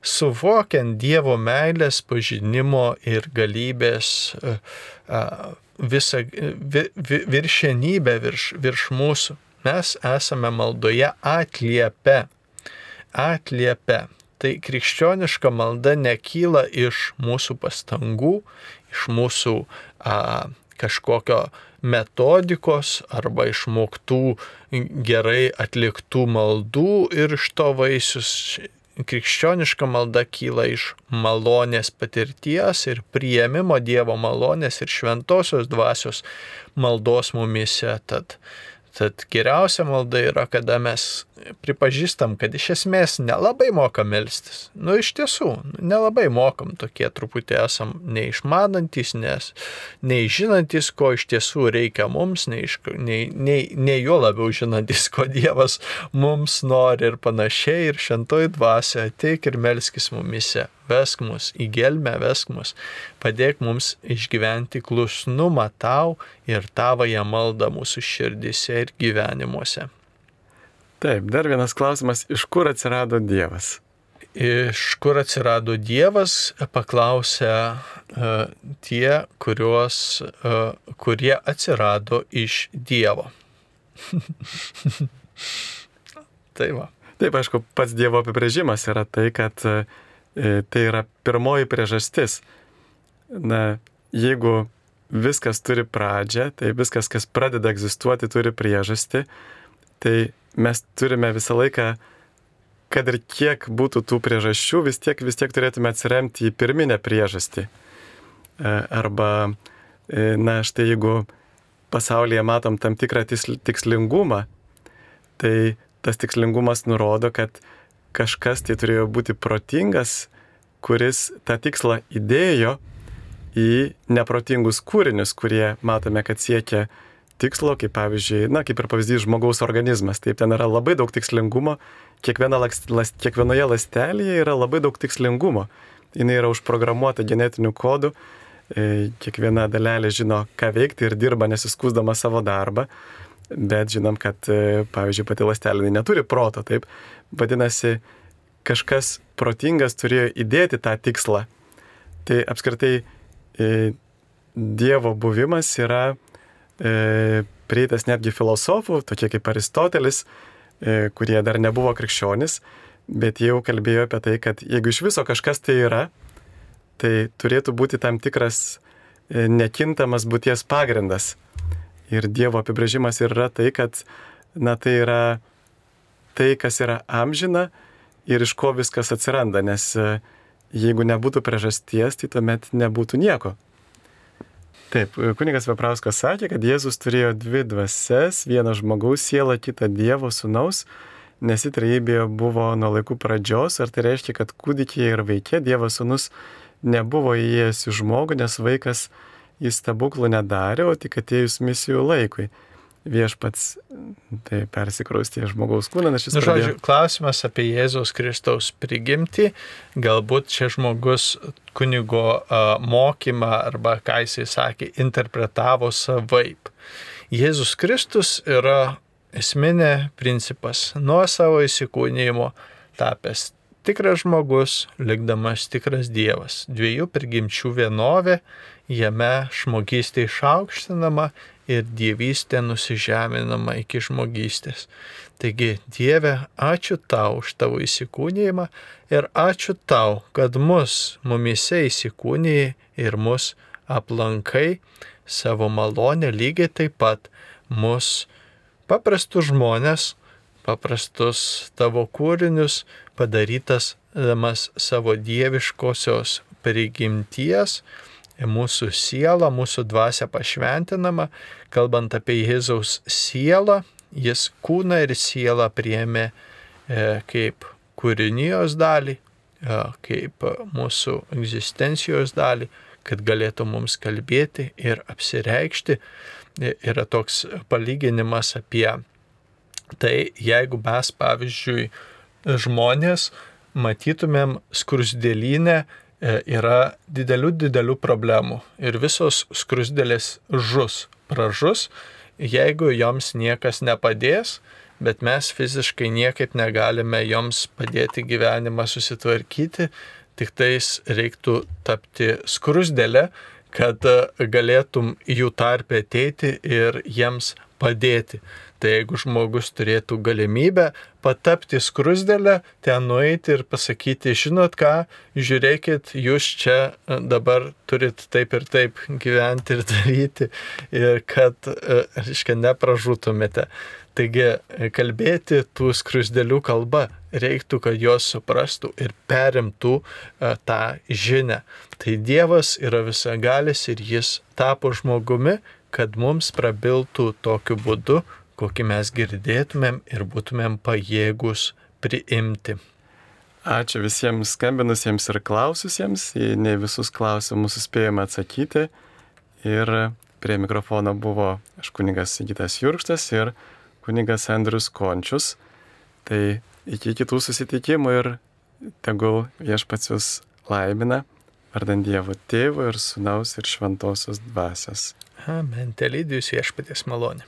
suvokiant Dievo meilės pažinimo ir galybės visą vi, vi, viršenybę virš, virš mūsų. Mes esame maldoje atliepę. Atliepę. Tai krikščioniška malda nekyla iš mūsų pastangų, iš mūsų a, kažkokio metodikos arba išmoktų gerai atliktų maldų ir iš to vaisius krikščioniška malda kyla iš malonės patirties ir prieimimo Dievo malonės ir šventosios dvasios maldos mumise. Tad Tad geriausia malda yra, kada mes pripažįstam, kad iš esmės nelabai mokam melstis. Nu, iš tiesų, nelabai mokam tokie truputį esam neišmanantis, nes neižinantis, ko iš tiesų reikia mums, nei, nei, nei, nei jo labiau žinantis, ko Dievas mums nori ir panašiai. Ir šentoji dvasia ateik ir melskis mumise vesk mus į gelmę, vesk mus, padėk mums išgyventi klusnumą tau ir tavąją maldą mūsų širdise ir gyvenimuose. Taip, dar vienas klausimas, iš kur atsirado Dievas? Iš kur atsirado Dievas, paklausė uh, tie, kuriuos, uh, kurie atsirado iš Dievo. tai va. Taip, aišku, pats Dievo apibrėžimas yra tai, kad E, tai yra pirmoji priežastis. Na, jeigu viskas turi pradžią, tai viskas, kas pradeda egzistuoti, turi priežastį, tai mes turime visą laiką, kad ir kiek būtų tų priežasčių, vis tiek, vis tiek turėtume atsiremti į pirminę priežastį. E, arba, e, na, štai jeigu pasaulyje matom tam tikrą tikslingumą, tai tas tikslingumas nurodo, kad kažkas tai turėjo būti protingas, kuris tą tikslą įdėjo į neprotingus kūrinius, kurie matome, kad siekia tikslo, kaip pavyzdžiui, na, kaip ir pavyzdys žmogaus organizmas. Taip, ten yra labai daug tikslingumo, Kiekviena, las, kiekvienoje lastelėje yra labai daug tikslingumo. Jis yra užprogramuota genetiniu kodu, e, kiekviena dalelė žino, ką veikti ir dirba nesiskusdama savo darbą, bet žinom, kad, e, pavyzdžiui, pati lastelė neturi proto, taip, Vadinasi, kažkas protingas turėjo įdėti tą tikslą. Tai apskritai e, Dievo buvimas yra e, prieitas netgi filosofų, tokie kaip Aristotelis, e, kurie dar nebuvo krikščionis, bet jau kalbėjo apie tai, kad jeigu iš viso kažkas tai yra, tai turėtų būti tam tikras e, nekintamas būties pagrindas. Ir Dievo apibrėžimas yra tai, kad na, tai yra tai, kas yra amžina ir iš ko viskas atsiranda, nes e, jeigu nebūtų priežasties, tai tuomet nebūtų nieko. Taip, kunigas Veprauskas sakė, kad Jėzus turėjo dvi dvases, vieną žmogaus sielą, kitą Dievo sunaus, nes į trejybėje buvo nuo laikų pradžios, ar tai reiškia, kad kūdikiai ir vaikė Dievo sunus nebuvo įėjęs į žmogų, nes vaikas į stebuklų nedarė, o tik atėjus misijų laikui viešpats tai persikraustė žmogaus kūną, šis... Nu, žodžiu, pradėjo... klausimas apie Jėzaus Kristaus prigimtį, galbūt čia žmogus kunigo uh, mokymą arba, ką jisai sakė, interpretavo savaip. Jėzus Kristus yra esminė principas nuo savo įsikūnymo tapęs tikras žmogus, likdamas tikras Dievas. Dviejų prigimčių vienovė, jame žmogystė išaukštinama ir dievystė nusižeminama iki žmogystės. Taigi, Dieve, ačiū tau už tavo įsikūnymą ir ačiū tau, kad mus mumise įsikūnėjai ir mus aplankai savo malonę lygiai taip pat mus paprastus žmonės, paprastus tavo kūrinius, padarytas savo dieviškosios prigimties, mūsų sielą, mūsų dvasę pašventinama. Kalbant apie Jėzaus sielą, jis kūną ir sielą priemė e, kaip kūrinijos dalį, e, kaip mūsų egzistencijos dalį, kad galėtų mums kalbėti ir apsireikšti. yra toks palyginimas apie tai, jeigu mes, pavyzdžiui, žmonės matytumėm skrusdėlynę, yra didelių, didelių problemų ir visos skrusdėlės žus, pražus, jeigu joms niekas nepadės, bet mes fiziškai niekaip negalime joms padėti gyvenimą susitvarkyti, tik tais reiktų tapti skrusdėlę, kad galėtum jų tarpę ateiti ir jiems padėti. Tai jeigu žmogus turėtų galimybę patapti skrusdėlę, ten nueiti ir pasakyti, žinot ką, žiūrėkit, jūs čia dabar turit taip ir taip gyventi ir daryti, ir kad, reiškia, nepražūtumėte. Taigi kalbėti tų skrusdėlių kalba reiktų, kad jos suprastų ir perimtų tą žinę. Tai Dievas yra visagalis ir jis tapo žmogumi, kad mums prabiltų tokiu būdu, kokį mes girdėtumėm ir būtumėm pajėgus priimti. Ačiū visiems skambinusiems ir klaususiems. Ne visus klausimus suspėjome atsakyti. Ir prie mikrofono buvo aš kuningas Sigitas Jurkštas ir kuningas Andrius Končius. Tai iki kitų susitikimų ir tegul viešpačius laimina, vardant Dievo tėvo ir sunaus ir šventosios dvasios. Amen. Telydijus viešpatės malonė.